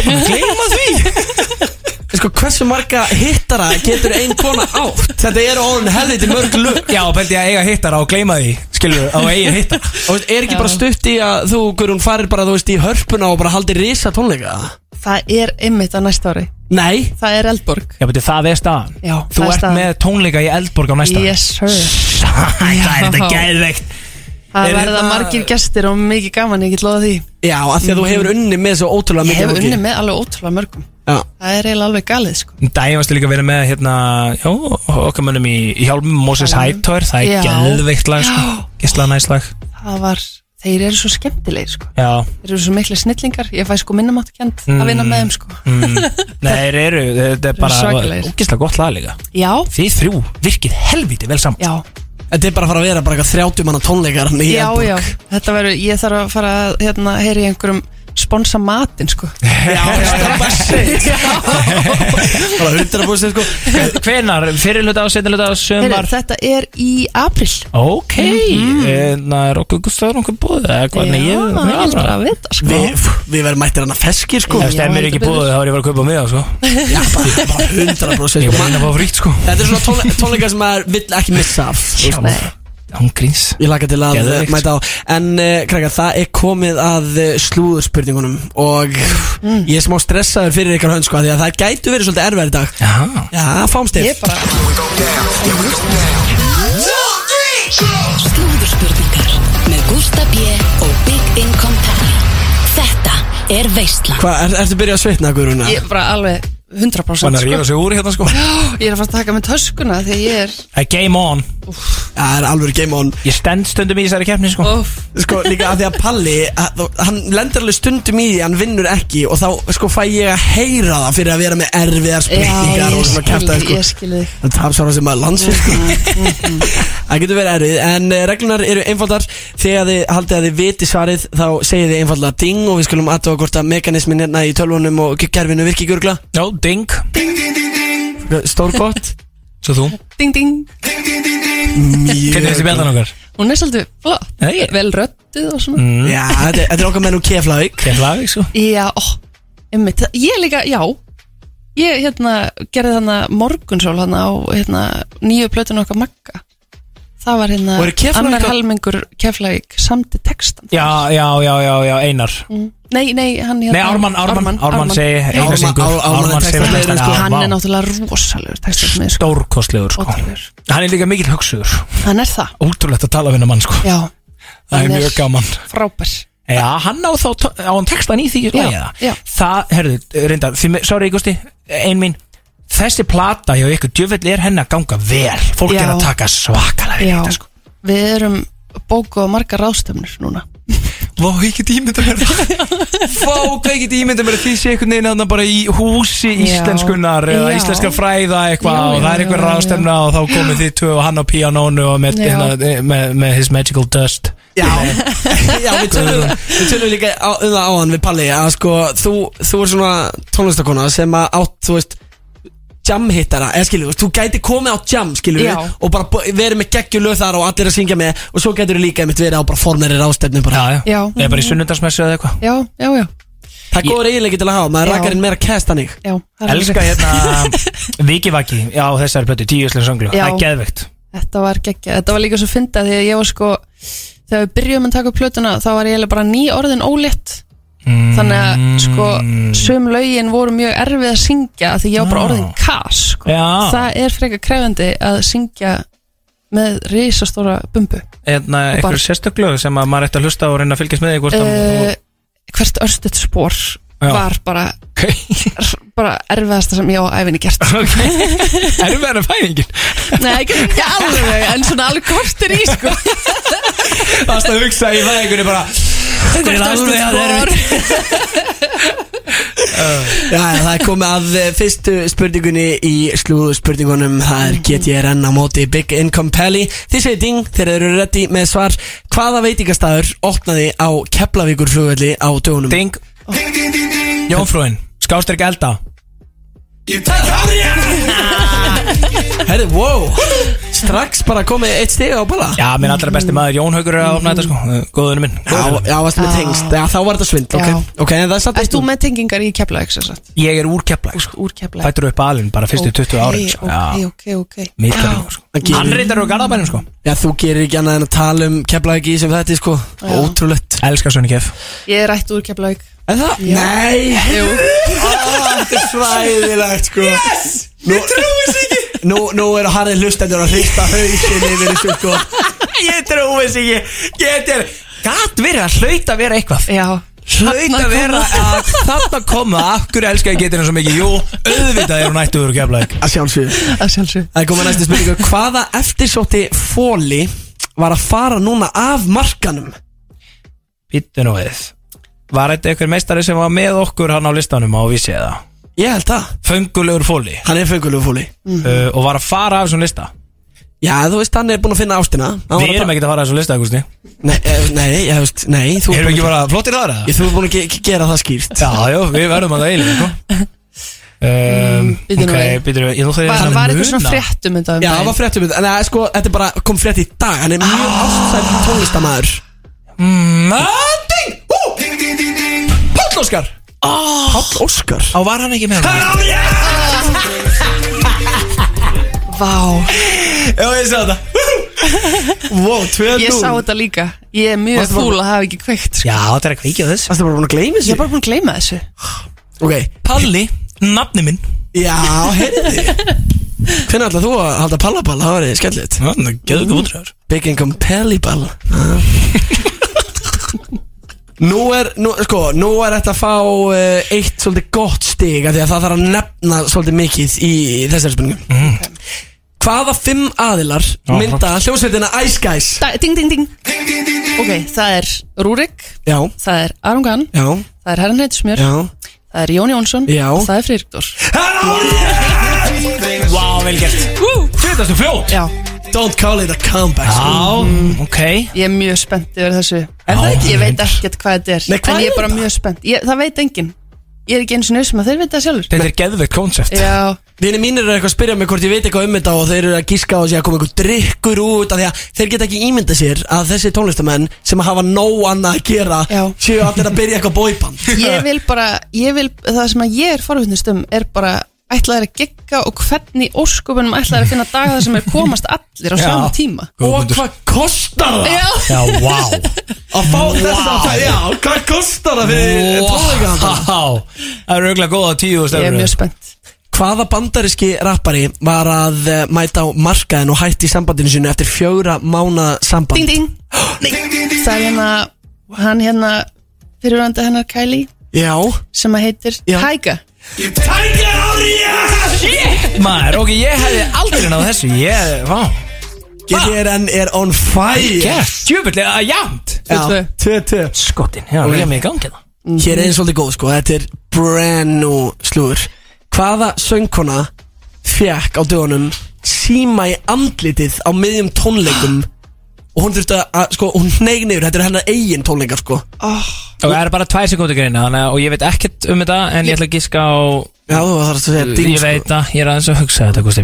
búin að gleyma því. Sko, hversu marga hittara getur ein kona átt? Þetta eru orðin helviti mörg lög. Já, ég að eiga hittara og gleyma því Skilur, á eigin hittara Og veist, er ekki bara stutt í að þú, Guðrún, farir bara, þú veist, í hörpuna og bara haldir risa tónleika? Það er ymmit á næsta ári. Nei? Það er Eldborg. Já, beti, það er staðan. Já, Þú það er ert staðan. með tónleika í Eldborg á næsta Yes sir. Það er þetta Já. geðveikt Það Er verða þetta- margir gestir og mikið gaman, ég get loða því. Já, af því að þú hefur unni með svo ótrúlega Ég mikið hef fólki. unni með alveg ótrúlega mörgum. Já, Það er eiginlega alveg galið sko. Dæin varstu líka að vera með hérna Já, okkar mönnum í, í hjálmum Moses Hightower, það er Já. geðveikt lag sko. Gísla næst lag. Það var, þeir eru svo skemmtilegir sko. Já. Þeir eru svo miklu snillingar, ég fæ sko minnumáttukend Mm. að vinna með þeim sko. Mm. Nei, þeir eru, þetta er bara svakalegir. Ógislega gott lag líka. Já, Þið þrjú virkið helviti vel saman. Já, þetta er bara að fara að vera bara eitthvað 30 manna tónleikar í já, Eldborg. já Þetta verður, ég þarf að fara að hérna, heyri einhverjum sponsa matinn sko. Já, já, bara 100% sko. Hvenar, fyrirluta á, setjuluta á, Heyrðu, sömar Þetta er í april Ok, mm er okkur gustar okkur búið eða hvað, nei, Já, ég það er bara að vita sko. Við, við verðum mættir hann að feskir sko. Ef stemmir ekki heldur búið þá er ég bara að kaupa mig á, sko. Já, bara, bara 100% Ég sko. er bara að fá fríkt, sko. Þetta er svona tónle tónleika sem maður vill ekki missa af. Nei. Hún gríns Ég laka til að Geðveikt. mæta á. En uh, krakkar, það er komið að uh, slúðurspurningunum. Og ég er smá stressaður fyrir ykkar hönd sko af Því að það gætu verið svolítið erfæri dag. Já, Já, fáum stif Ég bara Slúðurspurningar með Gústa B. og Big Income Pally Þetta er Veistland Hvað, er, ertu byrjað að svitna, Guðrún? Ég er bara alveg 100% hann er að sko. rífa sig úr hérna, sko. Ég er að fara að taka með töskuna því að ég er Það er game on. Já, það er alveg game on. Ég stend stundum í þessari keppni, sko. Óf, Sko, líka að því að Palli að, Hann lendir alveg stundum í því, hann vinnur ekki Og þá, sko, fæ ég að heyra það Fyrir að vera með erfiðar Já, spurningar ég og svona skil þig, sko. ég skil þig. Það er svona sem að landsfyrst sko. Það getur verið erfið En uh, reglunar eru einfaldar. Þegar þið haldið að þið viti svarið Þá segið þið einfalda ding Og við skulum aðtóa hvort að mekanismin hérna í tölvunum Og gerfinu virki örgla Já, ding Stór gott Svo þú? Ding ding. Hvernig finnst þið bjallan okkar? Hún er svolítið flott. Nei, ég- Vel röttuð og svona. Mm. Já, þetta, þetta er okkar menn úr keflaug Keflavík, sko Já, ó, einmitt. Ég líka, já. Ég hérna gerði þarna morgunsól hérna á hérna nýju plötun okkar Magga Það var hérna annar helmingur Keflavík samti textan Já, já, já, já, já, Einar. Mm. Nei, nei, hann hérna Nei, Ármann, Ármann, Ármann segi. Einar syngur Ármann- textasmiður, textana, sko. Hann er náttúrulega rosalegur textasmið sko. Stórkostlegur, sko. Ótrúlegur. Hann er líka mikill hugsugur Hann er það. Ótrúlegt að tala við hennar mann, sko. Já, Það er mjög gaman. frábær. Já, hann á þá, á hann textan í því Já, já. Það, herðu, reynda, sorry, Gusti, ein mín Þessi plata hjá ykkur, djöfell er henni að ganga vel. Fólk Já. er að taka svakalega Já, þetta, sko. Við erum bókuð á margar ráðstöfnur núna. Vá, ég get ímynda mér. Vá, hvað ég get ímynda mér. Að því sé einhvern veginn þarna bara í húsi Já. íslenskunar eða Já. íslenska fræða eitthvað Já, og það er já, einhver já, ráðstefna og þá komið þið tvö og hann á píanónu og með, Já. hérna, með, með his magical dust. Já, já við tölum, við tölum líka á, um það á hann við Palli að sko, þú, þú er svona tónlistakona sem að átt, þú veist jamhittara, eða skilju, þú gæti komið á jam, skilju, Já. og bara verið með geggjulöð þar og allir að syngja með og svo getur þú líka einmitt verið á bara formeri rástefnu bara. Já, já, Já. eða bara í sunnundarsmessu eða eitthvað Já, já, já, Það er góður eiginleiki til að hafa, maður Já. rakkar inn meira kæst hannig já það er Elska alveg- hérna Vikivaki á þessari plötu, tíu íslensk sönglu Já. Það er geðveikt Þetta var geggja, þetta var líka svo fyndað því að ég var sko þegar við byrjum að taka upp plötuna þá var ég eiginlega bara ný orðin ólétt. Þannig að sko sum lögin voru mjög erfið að syngja af því ég var bara orðin kas sko. Já. það er frekar krefandi að syngja með risastóra bumbu. Hérna, Og bara- eitthvað sérstöklög sem að maður ætti að hlusta og reyna að fylgjast með því hvort að hvert örstuðt spór var bara, Ok, bara erfiðasta sem ég á æfinni gert. Ok. Erum við að fæðingin? Nei, ekki, ekki alveg, en svona alveg kortir í sko. Það að hugsa í fæðingunni bara Þetta er alveg að spor. Já, já, það er komið að eh, fyrstu spurningunni í slúðu spurningunum Það er GTRN á móti Big Income Pally. Þið segir ding þeir eru reddi með svar. Hvaða veitingastæður opnaði á Keflavíkur flugvelli á dögunum? Ding. Jónfrúin, skástrík elda Herri, wow Strax bara komið eitt stig á bala. Já, minn allra besti maður Jón Haugur er að opna þetta sko. Góðunum minn. Já, já, varstu með tengst Já, þá var þetta svindl, Já. ok Ok, en það er satt Erst þú með tengingar í Keflavík sem sagt? Ég er úr Keflæk sko. Úr Keflavík. Fættur upp alinn bara fyrstu 20 árin sko. Ok, Já, ok, ok. Miðgarðingur sko. Það gerir- Hann reyndar úr Garðabænum sko. Já, þú gerir ekki annað en að tala um Keflavík í sem þetta, sko. Já. Ótrúlegt. Elskar Sönni Kef Ég er rætt úr Keflavík. Er það? Já. Nei. Jú. Þetta er svæðilegt, sko. Yes, ég trúi þess ekki Nú, nú eru harðið hlustendur að hrista hausin yfir þessu, sko. Ég trúi þess ekki. Get er Gat verið að hlauta vera eitthvað? Já. Hlaut Þarna að vera að þarna koma. Akkur elskar ég getur henni svo mikið? Jú, auðvitað er hún ættu úr Keflæk Að sjálfsögðu. Að sjálfsög Það er komið næstu spurningu Hvaða eftirsótti fóli var að fara núna af markanum? Býttu nú við. Var þetta einhver meistari sem var með okkur hann á listanum? Á vísi eða? Ég held það. Föngulegur fóli Hann er fengulegu fóli uh, Og var að fara af þessum lista. Já, þú veist, hann er búin að finna ástina. Hann var Við að erum ekkert að fara að þessu lista, Gusti Nei, eh, nei, ég veist, nei þú Erum við ekki bara flottir þar eða? Ég, Þú er búin að ge ge- gera það skýrt. Já, já, við verðum að það eiginlega sko. um, bíddu nú Ok, við. býtur við Ég nú þegar Var, var eitthvað svona frétt um þetta um Já, það var frétt um þetta En það. Er sko, þetta er bara kom frétt í dag. Hann er mjög Ah. ástsæð tónlistamæður Ding, ú! Páll Óskar Páll Óskar. Á var hann ekki með hann? Vá, Já, ég sá þetta. Wow, 2-0 ég sá þetta líka. Ég er mjög Varstu bara- fúl að hafa ekki kveikt sko. Já, þetta er að kveikja þess Það er bara búin að gleyma Ég þessu er bara búin að gleyma þessu. Ok, Palli, nafni minn. Já, heyrði Hvernig ætlaði þú að halda pallaball? Það var skemmtilegt. Já, það getur ekki útræður Big Income Pelliball Nú er, nú, sko, nú er þetta að fá uh, eitt svolítið gott stig af Því að það þarf að nefna svolítið mikið í, í þessari spurningum Hvaða fimm aðilar mynda hljómsveitina Ice Guys? da, Ding, ding, ding. Ok, það er Rúrik Já, Það er Aron Gann já, Það er Herran Heitismjör já. Það er Jón Jónsson Já. Og það er Friðrikdór Vá, vel gert. Svitastu fljót Já, Don't call it a comeback. Já, ok. Ég er mjög spennt yfir þessu. Er það ekki? Ég veit ekkert hvað þetta er Nei, hvað En ég er er bara mjög spennt. Ég, Það veit enginn. Ég er ekki eins og nöðsum að þeir veit það sjálfur Þetta er geðveikt koncept. Já, Vinni mínir eru eitthvað að spyrja mig hvort ég veit eitthvað um þetta og þeir eru að gíska á sig að koma eitthvað drikkur út af því að þeir geta ekki ímynda sér að þessi tónlistamenn sem hafa nóg annað að gera Já. séu allir að byrja eitthvað bóiband ég vil bara ég vil, Það sem að ég er forvittnust um Er bara ætlaðir að gegga Og hvernig óskupunum ætlaðir að finna daga Það sem er komast allir á Já. sama tíma? Og hvað kostar það? Já, Já, vá. Að fá þess að Já, hvað kostar það fyrir tónleika Vá. Það er auðvitað góða tíu ég er mjög spennt. Hvaða bandariski rappari var að eh, mæta á markaðin og hætti í sambandinu sinu eftir fjögra mána samband? Ding, ding. Það er hérna Hann hérna Fyrirvandi hennar Kylie Já. Sem að heitir. Tyga Tækja árið Shit! Maður, ok, ég hefði aldrei náð þessu. Ég, vá. GTRN er on fire. Gert, djöfullega að jæmt Já, 2-2 Skottin, já, ég er með í gangi það Hér er einn svolítið góð sko, þetta er brand new slúður. Hvaða söngkona fekk á dögunum síma í andlitið á miðjum tónleikum og hún þurfti að, sko, hún neig neyður, þetta er hennar eigin tónleikar sko. Oh, Og það er bara tvær sekúndur greina þannig að- Og ég veit ekkert um þetta En ég ætla að giska á Já, þú þarfst að segja ding Ég veit það, ég er aðeins að hugsa þetta, Gusti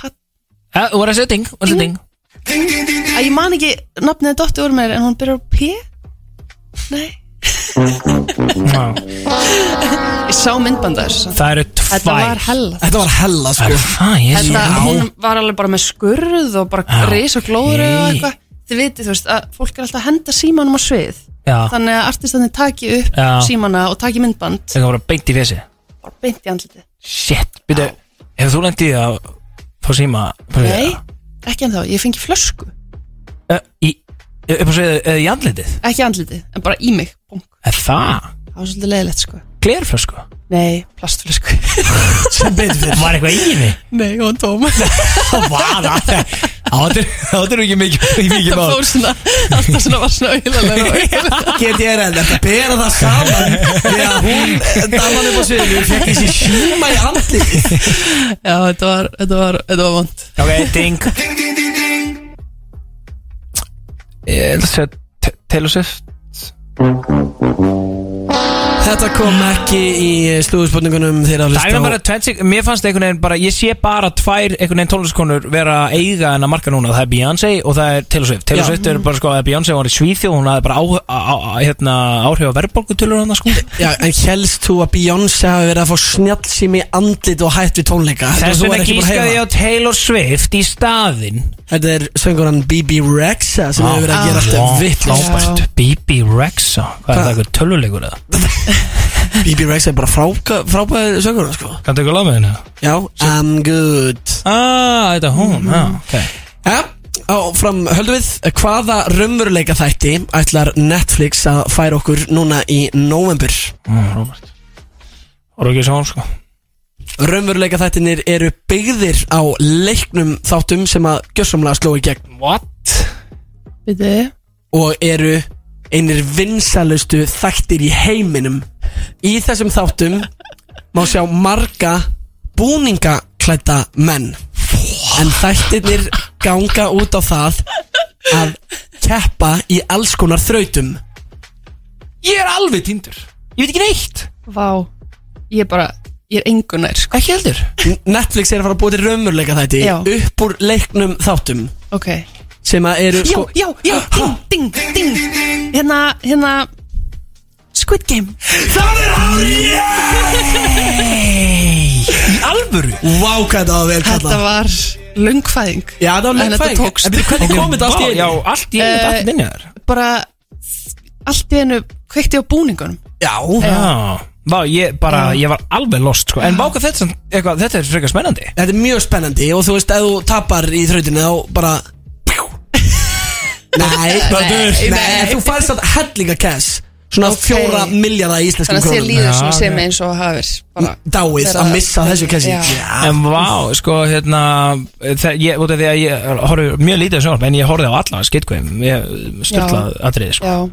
pat- Ja, Þú voru að segja ding, voru að segja ding. Æ, Ég man ekki nafnið Dotti úr mér En hún byrjar á P? Nei. Ég sá myndbanda þessu Það eru Þetta tvær. Var hella. Þetta var hella sko. Ég sé Þetta, hún var alveg bara með skurð og bara Já. reis og glóður og eitthvað Þið vitið, þú veist, að fólk er alltaf að henda símanum á svið. Já, Þannig að artistandi taki upp Já. símana og taki myndband. Það bara beint í fesi bara beint í andliti Shit, byrju Hefur þú lendið að fá síma Nei, ekki en þá, ég fengi flösku. Ö, Í, upp á segið, eða í andlitið? Ekki andliti, en bara í mig. Búm. Er það? Það var svolítið leiðilegt sko. Glerflösku? Nei, plastflösku. Sem betur fyrir Var eitthvað í henni? Nei, hún tóm. Hvað? Það er ekki mikið mikið Það fór svona, alltaf svona var svona auðvitað GTRN, þetta bera það saman. Að hún, daman upp á sviðinu fekk þessi síma í andlitið. Já, þetta var, þetta var, þetta var vond Ok, ding. Ég ætla að segja Taylor Swift Þetta kom ekki í slúðspurningunum þegar að Það er bara tveit sig Mér fannst einhvern veginn bara Ég sé bara tvær einhvern veginn tónliskonur vera eiga en að marka núna. Það er Beyoncé og það er Taylor Swift. Taylor. Swift er bara sko að Beyoncé var í Svíþjóð Hún hafði bara á, á, á, hérna, áhrif á verðbólgutölur hann sko. Já, en helst þú að Beyoncé hafi verið að fá snjallsými andlit og hætt við tónleika? Þess vegna gískaði ég á Taylor Swift í staðinn. Þetta er söngurann BB Rexa sem hefur verið að gera alltaf vitt BB Rexa? Hvað er það eitthvað tölvuleikur eða? BB Rexa er bara fráka- frábæð söngurann sko. Kanntu lag með henni? Já, I'm good. Ah, þetta er hún, já, ok. Ja, áfram höldum við. Hvaða raunveruleika þætti ætlar Netflix að færa okkur núna í november? Mm, Robert. Voru ekki svo sko. Raunveruleika þættinir eru byggðir á leiknum þáttum sem að gjössamlega sló í gegn. What? Veitu, og eru einir vinsalustu þættir í heiminum. Í þessum þáttum má sjá marga búningaklædda menn. En þættirnir ganga út á það að keppa í alls konar þrautum. Ég er alveg tindur Ég veit ekki neitt. Vá, ég er bara, ég er engunær sko. Ekki heldur. Netflix er að fara að búa til raunveruleika þætti Já. upp úr leiknum þáttum. Ok sem að eru Já, sko já, já, ding, ding, ding Hérna, hérna Squid Game. Það er árið Í alvöru? Vá hvað þetta var vel Þetta kallað var lungfæðing Já, það var En þetta tókst. Hvernig kom þetta allt í Já, einu? allt í einu Eh, þetta inn í þér Bara Allt í einu kveikti á búningunum. Já, Já. Vá, ég bara, ég var alveg lost sko. En váka þetta, þetta er frekar spennandi. Þetta er mjög spennandi og þú veist, ef þú tapar í þrautinu þá bara Nei, nei, nei, þú færst að hellinga cash. Svona Ok. fjóra miljardar íslenskum Þannig að þér krónum. líður Já, svona sem ok. eins og hafir bara Dáið að missa þessu cassi Já. En vá, sko, hérna það, ég, út af því að ég horfði mjög lítið á sjónvarp En ég horfði á alla skeitkveim Ég styrlað atriði, sko. Já,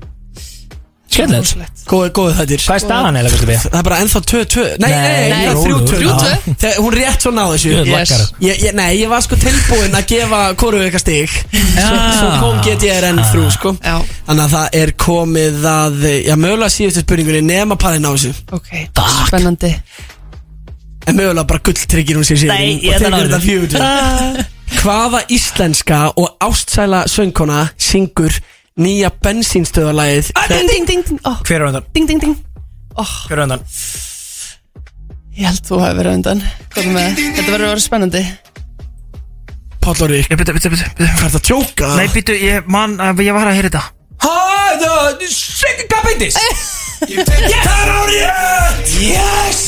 Skemmtilegt. Rosalegt. Góðu, góðu þættir. Hvað er staðan, eða, veistu við? Það er bara ennþá 2-2 Nei, Nei, nei, nei, er þrjú, 3-2 þrjú, tvö. Já. Þegar Hún rétt svo náði þessu. Ég Yes. lakkar. Ég, ég, Nei, ég var sko tilbúinn að gefa hvoru eitthvað stig. Svo, svo kom GTRN þrjú sko. Já, Þannig að það er komið að Já, mögulega síðustu spurningunni nema parinn á þessu. Ok, spennandi. En mögulega bara gulltryggir hún sér síðan Nei, ég ná þetta fjögur Hvaða íslenska og ástsæla söngkona syngur nýja bensínstöðarlægið Ding, ding, ding, ding. Oh, Hver er undan? Ding, ding, ding. Oh, Hver er undan? Ég held þú hafi verið undan. Hvað er með? Þetta verður að vera spennandi. Pállóri, Ég byrja, byrja, byrja, byrja hvað er það að tjóka? Nei, byrju, ég, man, ég var að heyra þetta. Hæ, það, hvað beitis? Það er árið Yes!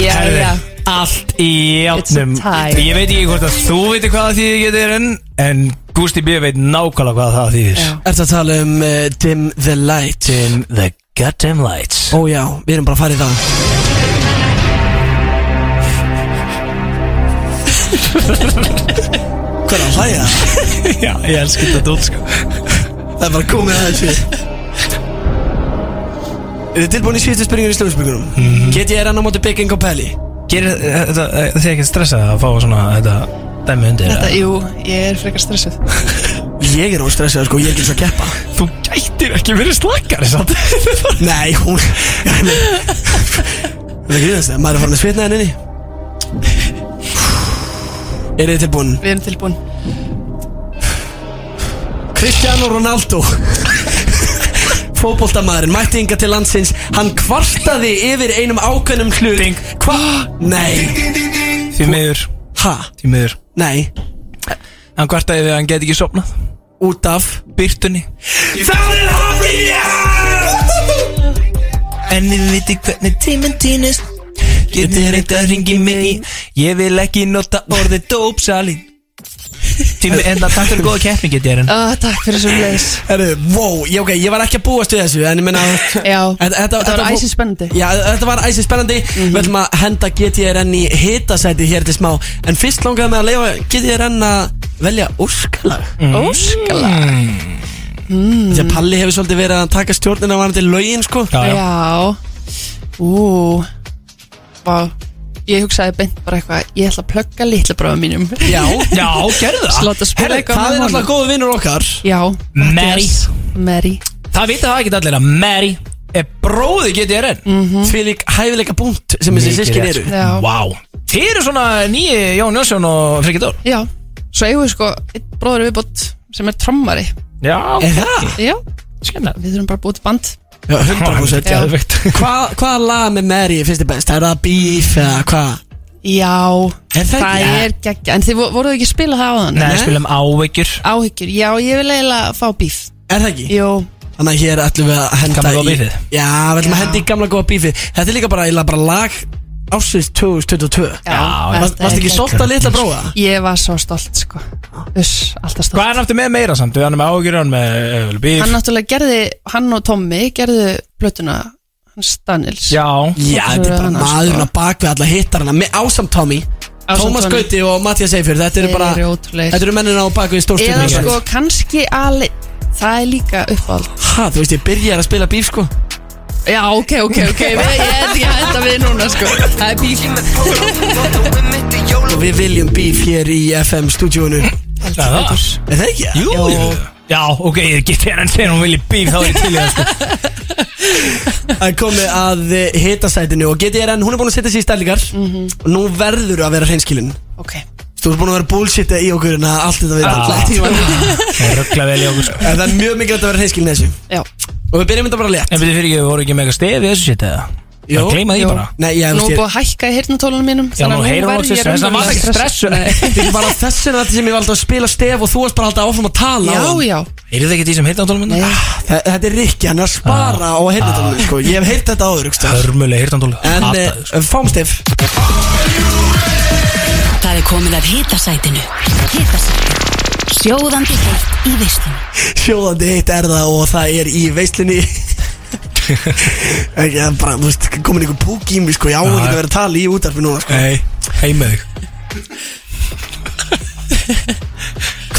Já, já. Allt í It's a játnum tie. Ég veit ekki hvort að þú veitir hvað það þýðir getur en En Gústi B. veit nákvæmlega hvað það þýðir. Er það að tala um uh, Dim the Light? Dim the goddamn lights Ó já, við erum bara að fara í það Hvað er að hlæja? Já, ég elskar þetta dót sko Það er bara komið að þessu Er þið tilbúin í síðustu spurningur í slöfspurningunum? -hmm. Get ég er enn á móti Big Ingo Pelli? Gerir eh, þetta, eh, þið ekki stressað að fá svona þetta dæmi undir Þetta, jú, ég er frekar stressuð. Ég er óstressað sko, ég er ekki eins og að keppa. Þú gætir ekki verið slakkari samt. Nei, hún Það er ekki það, maður er farin að svitna henni Er þið tilbúin? Við erum tilbúin. Cristiano Ronaldo. Fótboltamaðurinn mætti inga til landsins. Hann kvartaði yfir einum ákveðnum hlut. Ding. Hva? Nei. Því miður, Ha? því miður Nei. Hann kvartaði við að hann geti ekki sopnað Út af? Byrtunni Það er hafið En við veitum hvernig tíminn týnist. Getur reynd að ringi mig? Ég vil ekki nota orðið dópsali Tími, en það takk fyrir góða keppni get ég hérna ah, Takk fyrir svo leis Herru, wow, ég, okay, ég var ekki að búast við þessu En ég menna Já, Þetta, þetta var æsið spennandi Já, þetta var æsið spennandi Við ætlum að henda GTRN í hitasæti hér til smá. En fyrst langaði mig að leifa GTRN að velja úrskalag. Óskala Því að Palli hefur svolítið verið að taka stjórnina varandi lögin sko. Já, já. Já. Ú. Vá Ég hugsaði beint bara eitthvað Ég ætla að plugga litla bráðum mínum. Já, Já, gerðu það. Slátt að spila Herru, eitthvað það er með alltaf honum. góðu vinnur okkar. Já. Mary. Mattias. Mary. Það vita það ekki allir að Mary er bróði GTRN Því lík hæfileika búnt sem þessi sískin eru. Já. Vá. Þið eru svona nýji Jón Jónsson og Frikki Dór. Já. Svo eigum við sko Eitt bróður viðbót Sem er trommari. Já, Er það? Já. Skemmt Við þurfum bara að búið til band Já, 100% Já. Geðveikt. Hvað hvaða lag með Mary finnst þið best? Er það Beef eða hvað? Já Er það Það ekki? er geggja En þið vo- voruð ekki að spila það á þann Nei, spilum áveikjur Áhyggjur Já, ég vil eiginlega fá bíf Er það ekki? Jú Þannig að hér ætlum við að henda Gamla góða bífið? Já, við ætlum að Já. henda í gamla góða bífið Þetta er líka bara, eiginlega bara lag ásins 2022 Já, Já, Varst ekki stolt að litla bróða? Ég var svo stolt sko. Uss, alltaf stolt. Hvað er hann aftur með meira samt? Hann er með hann er með uh, bíf Hann náttúrulega gerði, hann og Tommy gerðu plötuna hans Daniels. Já. Já, þetta er bara Hann, maðurinn sko. að bak við alla hittarana. Með ásamt Tommy. Tómas. Gauti og Mattias Eifjör Þetta eru bara. Þetta eru mennina á bak við Eða sko kannski alveg Það er líka uppáld Ha, þú veist ég byrjar að spila bíf sko Já, ok, ok, ok. Við- Ég held ég að við núna sko. Það er bíl og við viljum bíf hér í FM stúdíónu Er Það? Það? það ekki? Jú, jú. Já, ok, ég get hérna en segja hún vilja bíf þá er ég til í það sko. Það er komið að hitasætinu og GTRN, hún er búin að setja sér í stælingar og nú verður að vera hreinskilin. Ok Þú ert búin að vera bullshit í okkur en að allt þetta við Já. allan tíman Það er ruggla vel í okkur sko. En það er mjög mikilvægt að vera hreinskilin þessu. Já. Og við byrjum þetta bara létt. En byrju fyrir ekki, voru ekki með eitthvað stef í þessu shit eða? Jú, Það gleyma því bara. Nei, ég Nú er búið að hækka í hirtnatólunum mínum Já, nú heyrum við loksins, þess að maður ekki stressu. Þetta er bara þessin að þetta sem ég valdi að spila stef og þú varst bara alltaf áfram að tala Já, já. Er það ekki því sem heita átólum Nei, Þe- Þetta er Rikki, hann er að spara á heyrnatólunum sko. Ég hef heyrt þetta áður staðar. Hörmuleg heita átólum En uh, fáum stef Það er komið af hitasætinu. Hitasætinu. Sjóðandi heitt í veislunni. Sjóðandi heitt er það og það er í veislunni. Ekki, það er bara, þú veist, komin einhver púk í mig sko. Ég á ekki að vera að tala í útarfi núna sko. Nei, heim með þig.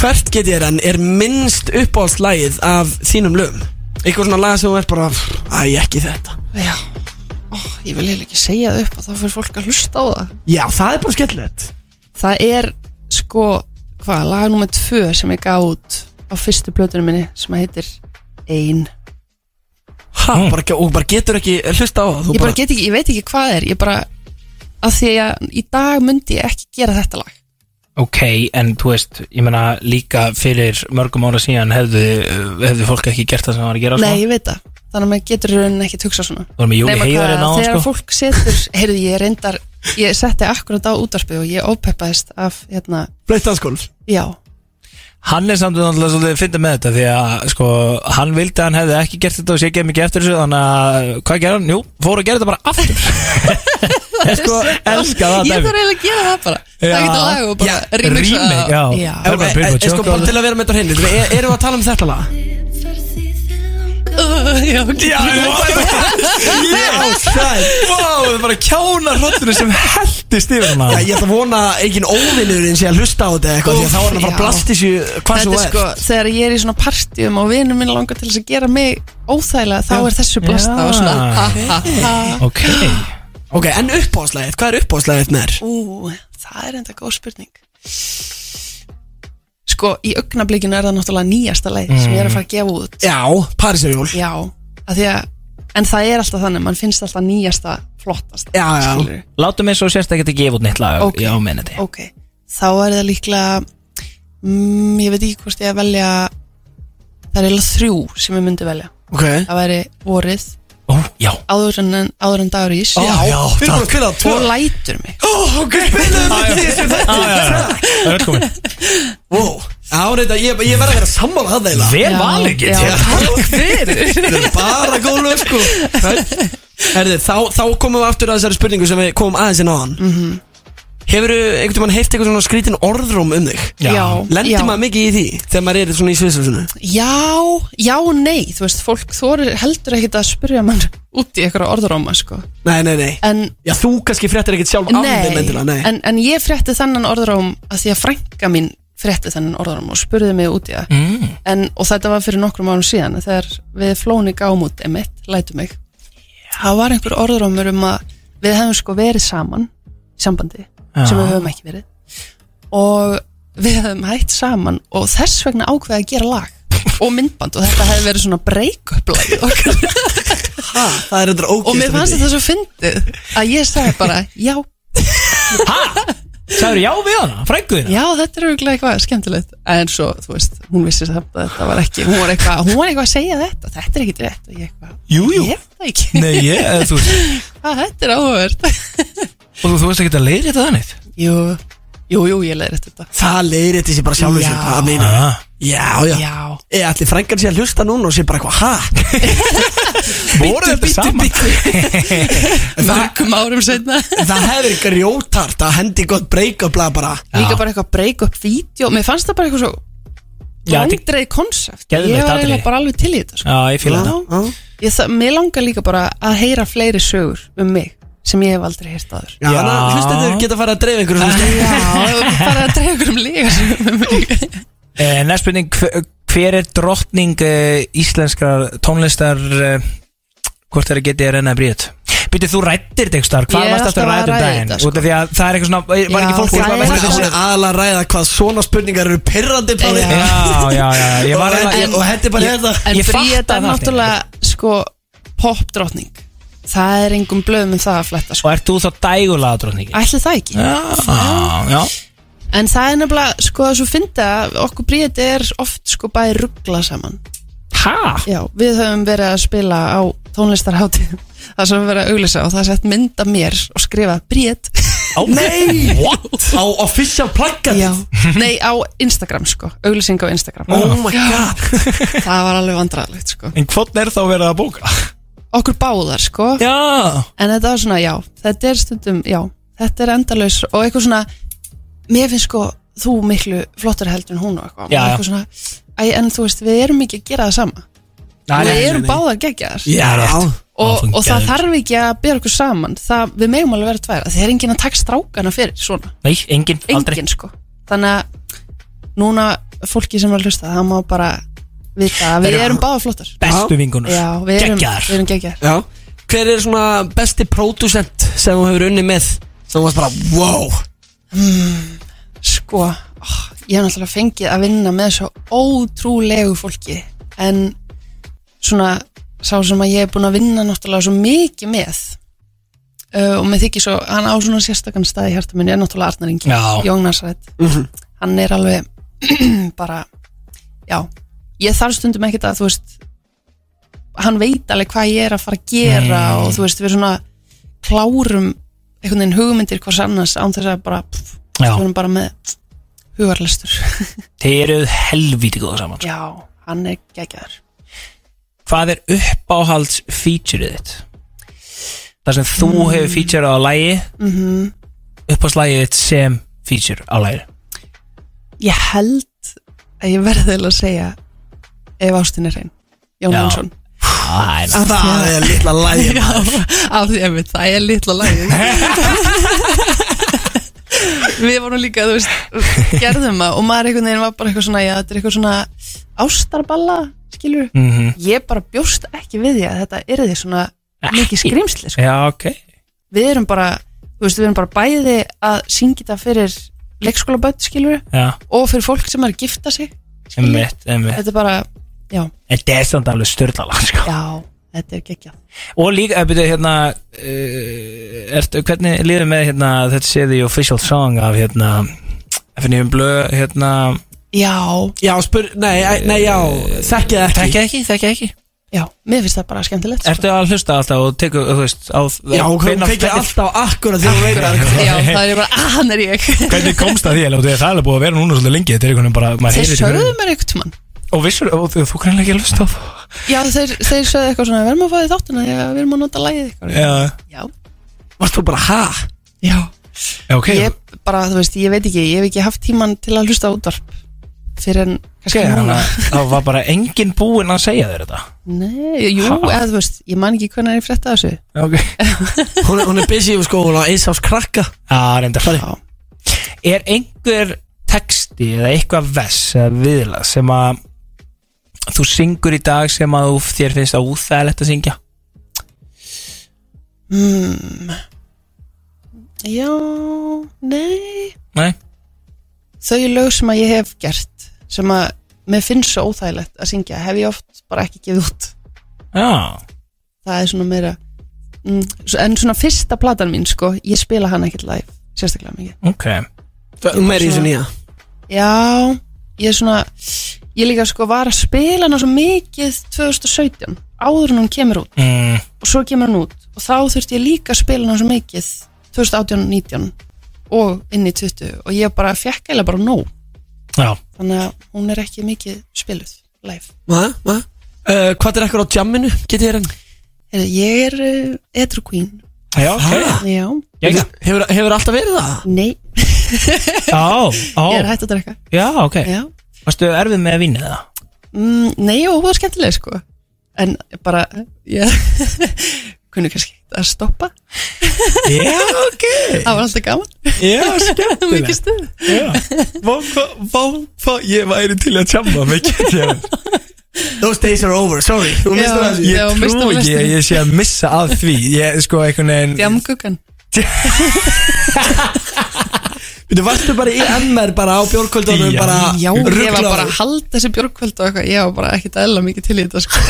Hvert get ég er minnst uppáhaldslægið af þínum lögum? Eitthvað svona lag sem þú ert bara Æ, ekki þetta. Já. Ó, Ég vil heila ekki segja það upp og þá fyrir fólk að hlusta á það. Já, það er bara skemmtilegt Það er sko Hvað, lag nummer tvö sem ég gaf út á fyrstu plötunum minni sem heitir Ein. Ha, bara, og bara getur ekki hlusta á það þú Ég bara ekki, ég veit ekki hvað er. Ég bara, að því að í dag myndi ég ekki gera þetta lag. Ok, en þú veist, ég meina líka fyrir mörgum ára síðan hefðu, hefðu fólk ekki gert það sem það var að gera Nei, ég veit það. Þannig að maður getur í rauninni ekki hugsa svona. Heiðar hvað, hérna Þegar sko. fólk setur, heyrðu ég reyndar Ég setti akkurat á útvarpið og ég ópeppaðist af, hérna, Blöyt dansgólf já Hann er samt náttúrulega svolítið að finna með þetta því að sko, hann vildi að hann hefði ekki gert þetta og sé ekki mikið eftir þessu þannig að hvað gerði hann? Jú, fór að gera þetta bara aftur Ég sko, elska það Ég dæmi. þarf eiginlega að gera það bara Já. Það getur lag og bara Já, remixa remake, já. já. Bara Billboard Eh, Sko, bara til að vera með þetta á hreinu er- Erum við að tala um þetta lag? Já, Já, sæl Vá, það er bara kjána hróttunum sem heldist yfir hana Já, ég ætla að vona að engin óvinnurinn sé að hlusta á þetta eitthvað Því að þá er hann að fara að Já. blasta þessu hvað sem Þetta er er sko, þegar ég er í svona partíum og vinur minn langar til þess að gera mig óþægilega þá er þessu blasta Já. og svona ha, ha, ha. Ok Ok, en uppáðslæðið, hvað er uppáðslæðið með þér? Ú, það er enda góð spurning Sko, í augnablikinu er það náttúrulega nýjasta leið sem ég er að fara að gefa út Já, Parísarjól Já, að því að En það er alltaf þannig, mann finnst alltaf nýjasta flottasta Já, já. skilurðu. Látum eins og sérst ekki að gefa út neitt lag Ok. Já, menniti Ok, þá er það líklega mm, Ég veit ekki hvort ég að velja Það er eiginlega þrjú sem ég myndi velja Ok Það væri vorið Ó, já. Áður en, áður en dagur ís. Já, já, við erum búin að kveða á tvö og lætur mig. Ó, ok, spilaðu með því sem þetta Já, já, já. Það er komin Ó, já, reynda, ég, ég verð að vera sammála það eiginlega. Vel Já, valið já, get takk fyrir. Þetta er bara góð lög, sko. Herði, þá, þá komum við aftur að þessari spurningu sem við komum aðeins inn á hann Hefur einhvern tímann heyrt eitthvað svona skrítin orðróm um þig? Já, Lendir já. maður mikið í því þegar maður er svona í sviðsvæsunu? Já, já og nei Þú veist, fólk þorir heldur ekkit að spyrja mann út í eitthvað orðróma sko. Nei, nei, nei En Já, þú kannski fréttir ekkert sjálf af þeim endilega, nei En, en ég frétti þennan orðróm að því að frænka mín frétti þennan orðróm og spurði mig út í það mm. en, og þetta var fyrir nokkrum árum síðan þegar við flóni gáum út emitt, lætu mig það var einhver orðrómur um að við hefum sko verið saman í sambandi Já. sem við höfum ekki verið. Og við hefum hætt saman og þess vegna ákveði að gera lag og myndband og þetta hefði verið svona break-up lag Ha, það er þetta ógist og mér fannst þetta svo fyndið að ég sagði bara já, Sæður já við hana, frænguðina já þetta er auðvitað eitthvað skemmtilegt. En svo, þú veist, hún vissi að þetta var ekki hún var eitthvað, hún var eitthvað að segja þetta. Þetta er ekki rétt. Og ég eitthvað, Jú, jú. ég veit það ekki. Nei, ég, þú veist. Þetta er áhugavert Og þú, þú veist ekki að leiðri þetta þannig Jú, jú, jú, ég leiðir þetta. Það leiðir þetta sér bara sjálfur sér Já. Meina ah. Já, já Já, Ég ætli frængan sér að hlusta núna og sé bara eitthvað Ha? Voru þetta saman. mörgum árum setna Það hefur grjótart að hendi gott break-up lag bara. Líka bara eitthvað break-up vídeo. Mér fannst það bara eitthvað svo Já, þetta- Langdreið konsept Geðveikt Ég var atriði. eiginlega bara alveg til í þetta sko. Já, ég fíla þetta. Já. ég, það, Mér langar líka bara að heyra fleiri sögur um mig sem ég hef aldrei heyrt aður Já, þannig að hlustendur geta farið að dreifa einhverjum Já, bara að drefa ykkur um líka um eh, Næst spurning, hver, hver er drottning eh, íslenskrar tónlistar eh, Hvort er að geti að renna bríðt Byrju, þú rættir þetta eitthvað Hvað Ég er varst að alltaf að ræða um daginn? þetta, sko. Út af því að það er eitthvað svona Var Já, ekki fólk það er að það. er aðalega að ræða hvað svona spurningar eru pirrandi Palli Já. Já, já, já Ég var Og eiginlega hendi- Og hendi bara hérna En Ég fatta Bríett er það náttúrulega sko popdrottning Það er engum blöðum um það að fletta sko. Og ert þú þá dægulega drókningi? Ætli það ekki. Já, já En það er nefnilega, sko, að finna okkur Bríett er oft sko bæði ruggla saman. Hæ? Já, við höfum verið að spila á tónlistarhátíð. Það sem við verið að auglýsa og það er sett mynd af mér og skrifa Bríett Nei What? Á official pluggat Já, nei á Instagram sko, auglýsing á Instagram. Oh my god. Það var alveg vandræðilegt sko. En hvort er þá verið að bóka? Okkur báðar sko. Já. En þetta var svona, já, þetta er stundum, já Þetta er endalaus og eitthvað svona Mér finnst sko, þú miklu flottar heldur en hún og eitthvað. Já, já. Eitthvað svona, æ, En þú veist, við erum ekki að gera það sama. Nei, Við nei, erum nei, báðar geggjaðar Já, rétt. Og, og það þarf ekki að bera okkur saman. Það, Við megum alveg vera tvær Það er enginn að taka strákana fyrir svona. Nei, engin, aldrei. Enginn sko. Þannig að núna fólki sem er að hlusta Það má bara vita að við Eru- erum báðar flottar. Bestu vingunur Já, við erum, Geggjaðar. við erum geggjaðar Já. Hver er svona besti pródusent sem þú hefur unni með? Sem þú varst bara wow. Sko, ó, ég hef náttúrulega fengið að vinna með svo ótrúlegu fólki en svona sá sem að ég hef búin að vinna náttúrulega svo mikið með uh, og með þykir svo, hann á svona sérstakann stað í hjarta minni er náttúrulega Arnar Ingi, Já. Jón Narsrætt hann er alveg bara, já ég þarf stundum ekkert að, þú veist hann veit alveg hvað ég er að fara að gera Nei. og þú veist, við svona klárum einhvern veginn hugmyndir hvers annars án þess að bara, pff, við erum bara með hugarlestur Þeir eruð helvíti góða saman sko. já, hann er geggjaður Hvað er uppáhalds featureið þitt? Það sem þú Mm. hefur featureað á lægi mm -hmm. Uppáhaldslægið þitt sem feature á lægi ég held að ég verði að segja ef ástin er hrein. Jón. Jónsson. Það er Það er litla lægi Já, af því að það er litla lagi Við vorum líka, þú veist, gerðum það og maður einhvern veginn var bara eitthvað svona, já, þetta er eitthvað svona ástarballa, skilur Mhm. Ég bara bjóst ekki við því að þetta er því svona mikið skrimsli, sko. Já, ok. Við erum bara, þú veist, við erum bara bæði að syngja þetta fyrir leikskólaböld, skilur Já, og fyrir fólk sem er að gifta sig emmitt, emmitt Þetta er bara, já, Þetta er samt alveg störlala sko. já, þetta er geggjað. Og líka, ef byrju, hérna uh, ertu, Hvernig líður með hérna Þetta sé the official song af hérna FNF Blö, hérna? Já, Já, spur, nei, æ, nei, já, þekkið ekki. Þekki ekki, þekki ekki. Já, mér finnst það bara skemmtilegt sko. Ertu að hlusta alltaf og tekur, þú veist á, Já, hún kveikir alltaf akkurat þegar hún veit að Já, það er bara, að hann er ég. Hvernig komst það því, alveg, það er alveg búið að vera núna svolítið lengi Þetta er einhvern veginn bara, maður Þeir heyrir í sögðu hverju- mér eitthvað mann Og vissur, og þú, þú greinlega ekki að hlusta á það? Já, þeir, þeir sögðu eitthvað svona, við erum að fá því þáttina að við erum að nota lægið eitthvað Já, Já, Varst þú bara, ha? já. Já, ok. Ég bara, þú veist, ég veit ekki, ég hef ekki haft tíman til að hlusta á útvarp fyrir en kannski núna. að það var bara engin búinn að segja þér þetta? Nei, jú, eða þú veist, ég man ekki hvernig ég frétta þessu. Ok. Hún er, hún er sko, hún á eins ás krakka. Já, reyndar. Já. Er einhver texti eða eitthvað vess eða viðla sem að þú syngur í dag sem að þú, þér finnst að úþægilegt að syngja? Hmm. Já, nei. Nei? Þau lög sem að ég hef gert sem að mér finnst svo óþægilegt að syngja hef ég oft bara ekki gefið út. Já. Það er svona meira mm, en svona fyrsta platan mín sko ég spila hann ekkert live, sérstaklega mikið. Ok. Meir í þessu nýja? Já, ég er svona ég líka sko var að spila hana svo mikið 2017, áður en hún kemur út. Mm, og svo kemur hann út. Og þá þurfti ég líka að spila hana svo mikið 2018-19 og inn í 20 og ég bara fekk eða bara nóg. Já. Þannig að hún er ekki mikið spiluð live. Hva, hva? Uh, hvað er ekkur á jamminu, getið þér enn? Ég er uh, Edru Queen. Já, ok. Já, Ég, Hefur, hefur alltaf verið það? nei, ég er hægt að drekka. Já, ok. Já Varstu erfið með að vinna það? Mm, nei, það var skemmtileg sko. En bara, já Kunni kannski að stoppa. Já, ok. Það var alltaf gaman. Já, skemmtilegt. Mikið stuð. Já. Vá, hvað, vá, hvað Ég væri til að tjamba mikið Those days are over, sorry. Þú Já, já, Ég mistum trú ekki að ég sé að missa af því. Ég sko einhvern veginn Djamguggan Þú varstu bara í MR bara á bjórkvöldunum Já. bara Já, ég var bara að halda þessi björgkvöld og eitthvað. Ég var bara ekkert eðla mikið til í þetta sko.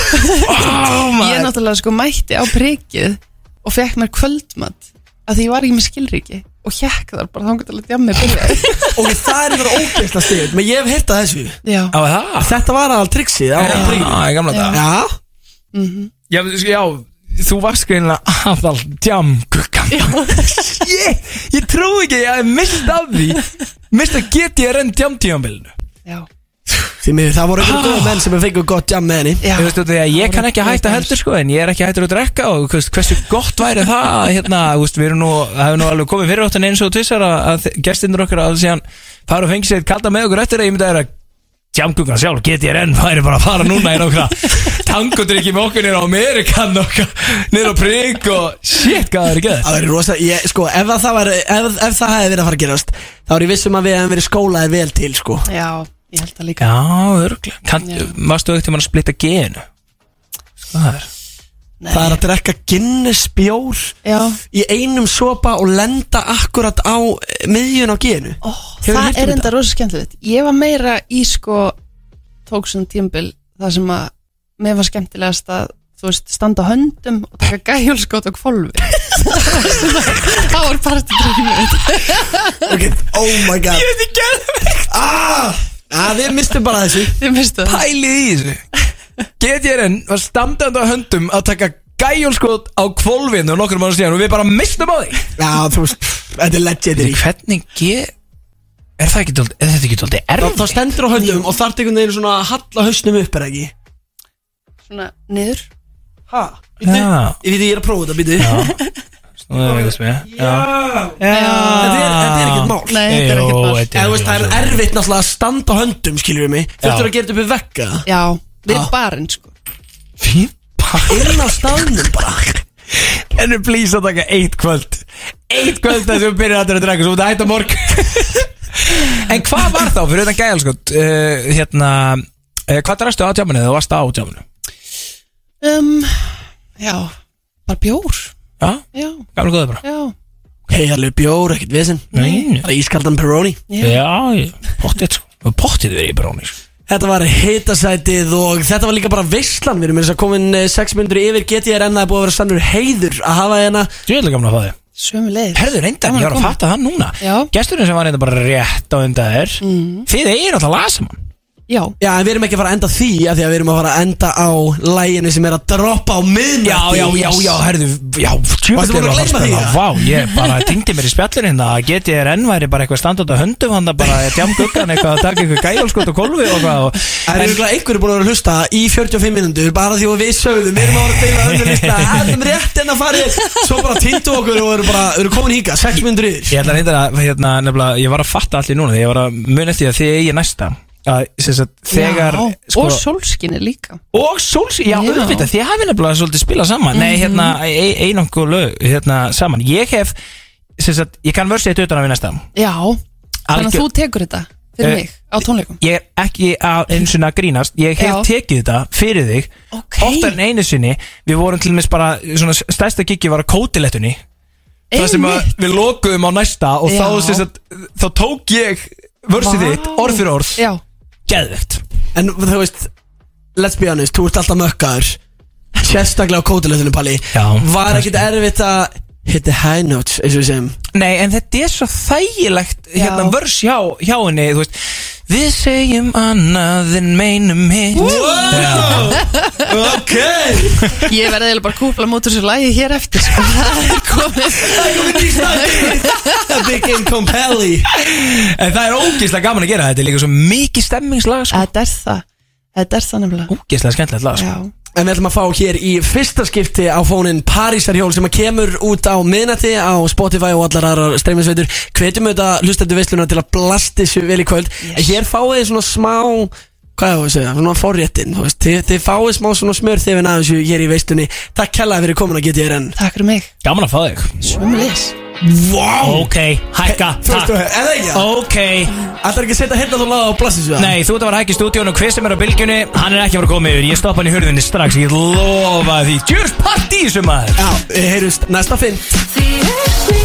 Ég náttúrulega sko mætti á prikið og fekk mér kvöldmatt að því ég var ekki með skilríki og hjekk þar bara þangur til að djammi byrjaði Ok, það er bara ógeðsla stig Men ég hef hirt að þessu. Já? Þetta var alveg triksið á Já, Já, Já, já, þú varst greinlega aðal djamguggan. Ég, ég trú ekki að ég hef mist af því Mist að get ég renn djamtíðanbillinu já, því miður það voru einhverjum góða menn sem fengur gott jam með henni. Já. Ég, veist, ég, ég kann ekki að hætta heldur sko En ég er ekki hættur að drekka Og þú veist, hversu gott væri það að, hérna, þú veist, Við erum nú, hefur nú alveg komið fyrir áttan eins og tvissar Að, að gestinur okkar að síðan fara og fengi sér kalda með okkur eftir að Ég myndi að vera Tjamgungan sjálf, enn væri bara að fara núna í nokkra Tangodrykki með okkur nýra á Amerikan Nýra á prigg og shit, hvað það er ekki Það verður rosa, ég, sko, ef það, það, var, ef, ef það hefði verið að fara að gerast Þá er ég vissum að við hefum verið skólaðir vel til, sko. Já, ég held það líka. Já, örgulega Varstu auðvitað að splitta genu Sko það er Það er að drekka Guinness bjór Já, í einum sopa og lenda akkurat á eh, miðjun á genu. Ó, Hefurðu það heyrt um er þetta? enda rosa skemmtilegt. Ég var meira í sko tók svona tímbil það sem að mér var skemmtilegast að þú veist, standa á höndum og taka gæjulskot og kvolfi það var bara til drömmið Ok, oh my god. Ég veit ekki ah, ah, Við mistum bara þessu. Þið mistu það Pælið í þessu Enn var standandi á höndum að taka gæjólskot á kvolfinu nokkur mánu síðan og við bara mistum á því. Já, þú veist, þetta er legendary. Hvernig get Er það ekki dóldi, er þetta ekki dóldi Þá, erfið? þá stendur á höndum og þarf einhvern veginn svona að halla hausnum upp, er það ekki? Svona niður. Ha? Já. Ég veit ég er að prófa þetta, býtu Það er eitthvað smið Já. Þetta er, þetta er ekkert mál. Nei, þetta er ekkert mál. Eða þú veist, það er erfitt náttúrulega að standa á höndum, skiljum við mig Þurftur að gera þetta upp við vegga? Já, við Já. barinn sko. Fín Inn á staðnum. Bara Ennur please að taka eitt kvöld. Eitt kvöld þess að við byrjum að drekka Svo þetta hætta morgun. En hvað var þá fyrir þetta gæjalskot uh, Hérna uh, Hvað dræstu á tjáminu þegar þú varst á tjáminu? um, Já, bara bjór. Já, Já, gamla góða bara. Já, Heiðarlega bjór, ekkert vesen. Nei. Það er ískaldan Peroni. Já, Já, pottið sko. Pottið verið í bróni sko. Þetta var hitasætið og þetta var líka bara veislan Við erum eins og komin 6 minnur yfir. GTRN Það er búið að vera sannur heiður að hafa hérna. Djöðlega gamla það sömu leið Herðu reyndar, ég var að fatta það núna. Já. Gesturinn sem var reynda bara rétt á undan þér Mm. Þið eigin alltaf að lasa mann Já, Já, en við erum ekki að fara að enda því að Því að við erum að fara að enda á læginu sem er að droppa á miðnætti Já, já, já, já, herðu, já, Varstu búin að gleyma því, Vá, ég bara týndi mér í spjallin hérna. Að enn væri bara eitthvað standað á höndum hann bara djam guggan eitthvað að taka eitthvað gæjálskot og kolvi og hvað og, Það er einhverja einhverju búin að vera að hlusta í 45 minútur bara því að við sögðum, við erum að vera að deila önnur lista Erum rétt en að fara Svo bara týndu okkur og erum bara, erum komin híka 6 minnur yfir. Ég ætla að reynda að, hérna, nefnilega, ég var að fatta allir núna þegar ég var að muni eftir því að þið eigi næsta að, sagt, þegar já. sko, og sólskinni líka. Og sóls, já, Já. auðvitað, þið hafið nefnilega svolítið spilað saman, nei, hérna, ein, einang og lög, hérna, saman, ég hef sagt, ég kann vörsið þetta utan að við næsta. Já, þannig að þú tekur þetta fyrir Eh, mig á tónleikum. ég er ekki að eins og að grínast. Ég hef Já. tekið þetta fyrir þig Ok. oftar en einu sinni. Við vorum til og með bara, svona stærsta kiki var að kótilettunni. Það sem að við lokuðum á næsta og þá, sagt, þá tók ég vörsið þitt, orð fyrir orð Já, geðvegt En þú veist, let's be honest, þú ert alltaf mökkaður Sérstaklega á kótilegðinu Palli Já, Var kannski. ekkit erfitt að hit the high notes, eins og segjum. Nei, en þetta er svo þægilegt hérna vörs hjá, hjá henni þú veist, Við segjum annað en meinum hitt. Ok. Ég verði eiginlega bara að kúpla mútur þessu lagi hér eftir sko. það er komið Big Income Pelli En það er ógeðslega gaman að gera þetta er líka svo mikið stemmingslag sko. Þetta er það. Þetta er það nefnilega. Ógeðslega skemmtilegt lag sko. Já, En við ætlum að fá hér í fyrsta skipti á fónin Parísarhjól sem að kemur út á miðnætti á Spotify og allar aðrar streyminsveitur Hvetjum auðvitað hlustendur veisluna til að blasti sér vel í kvöld. En hér fáið þið svona smá, hvað er það að segja, svona forréttin. Þið, þið fáið smá svona smör þegar aðeins hér í veislunni. Takk kærlega fyrir komin að geta þér enn takk fyrir mig. Gaman að fá þig. Svömmulegis Vá! Ok, hækka, Þú veist, takk. eða ekki? Ok. Ætlar ekki að setja hérna þú laga á blassins við það? Nei, þú ert að vera að hækka í stúdíónu Hver sem er á bylgjunni, hann er ekki að vera að koma yfir. Ég stoppa hann í hurðinni strax, ég lofa því. Djurs partí sem maður Já, heyrjumst næsta finn. Því er því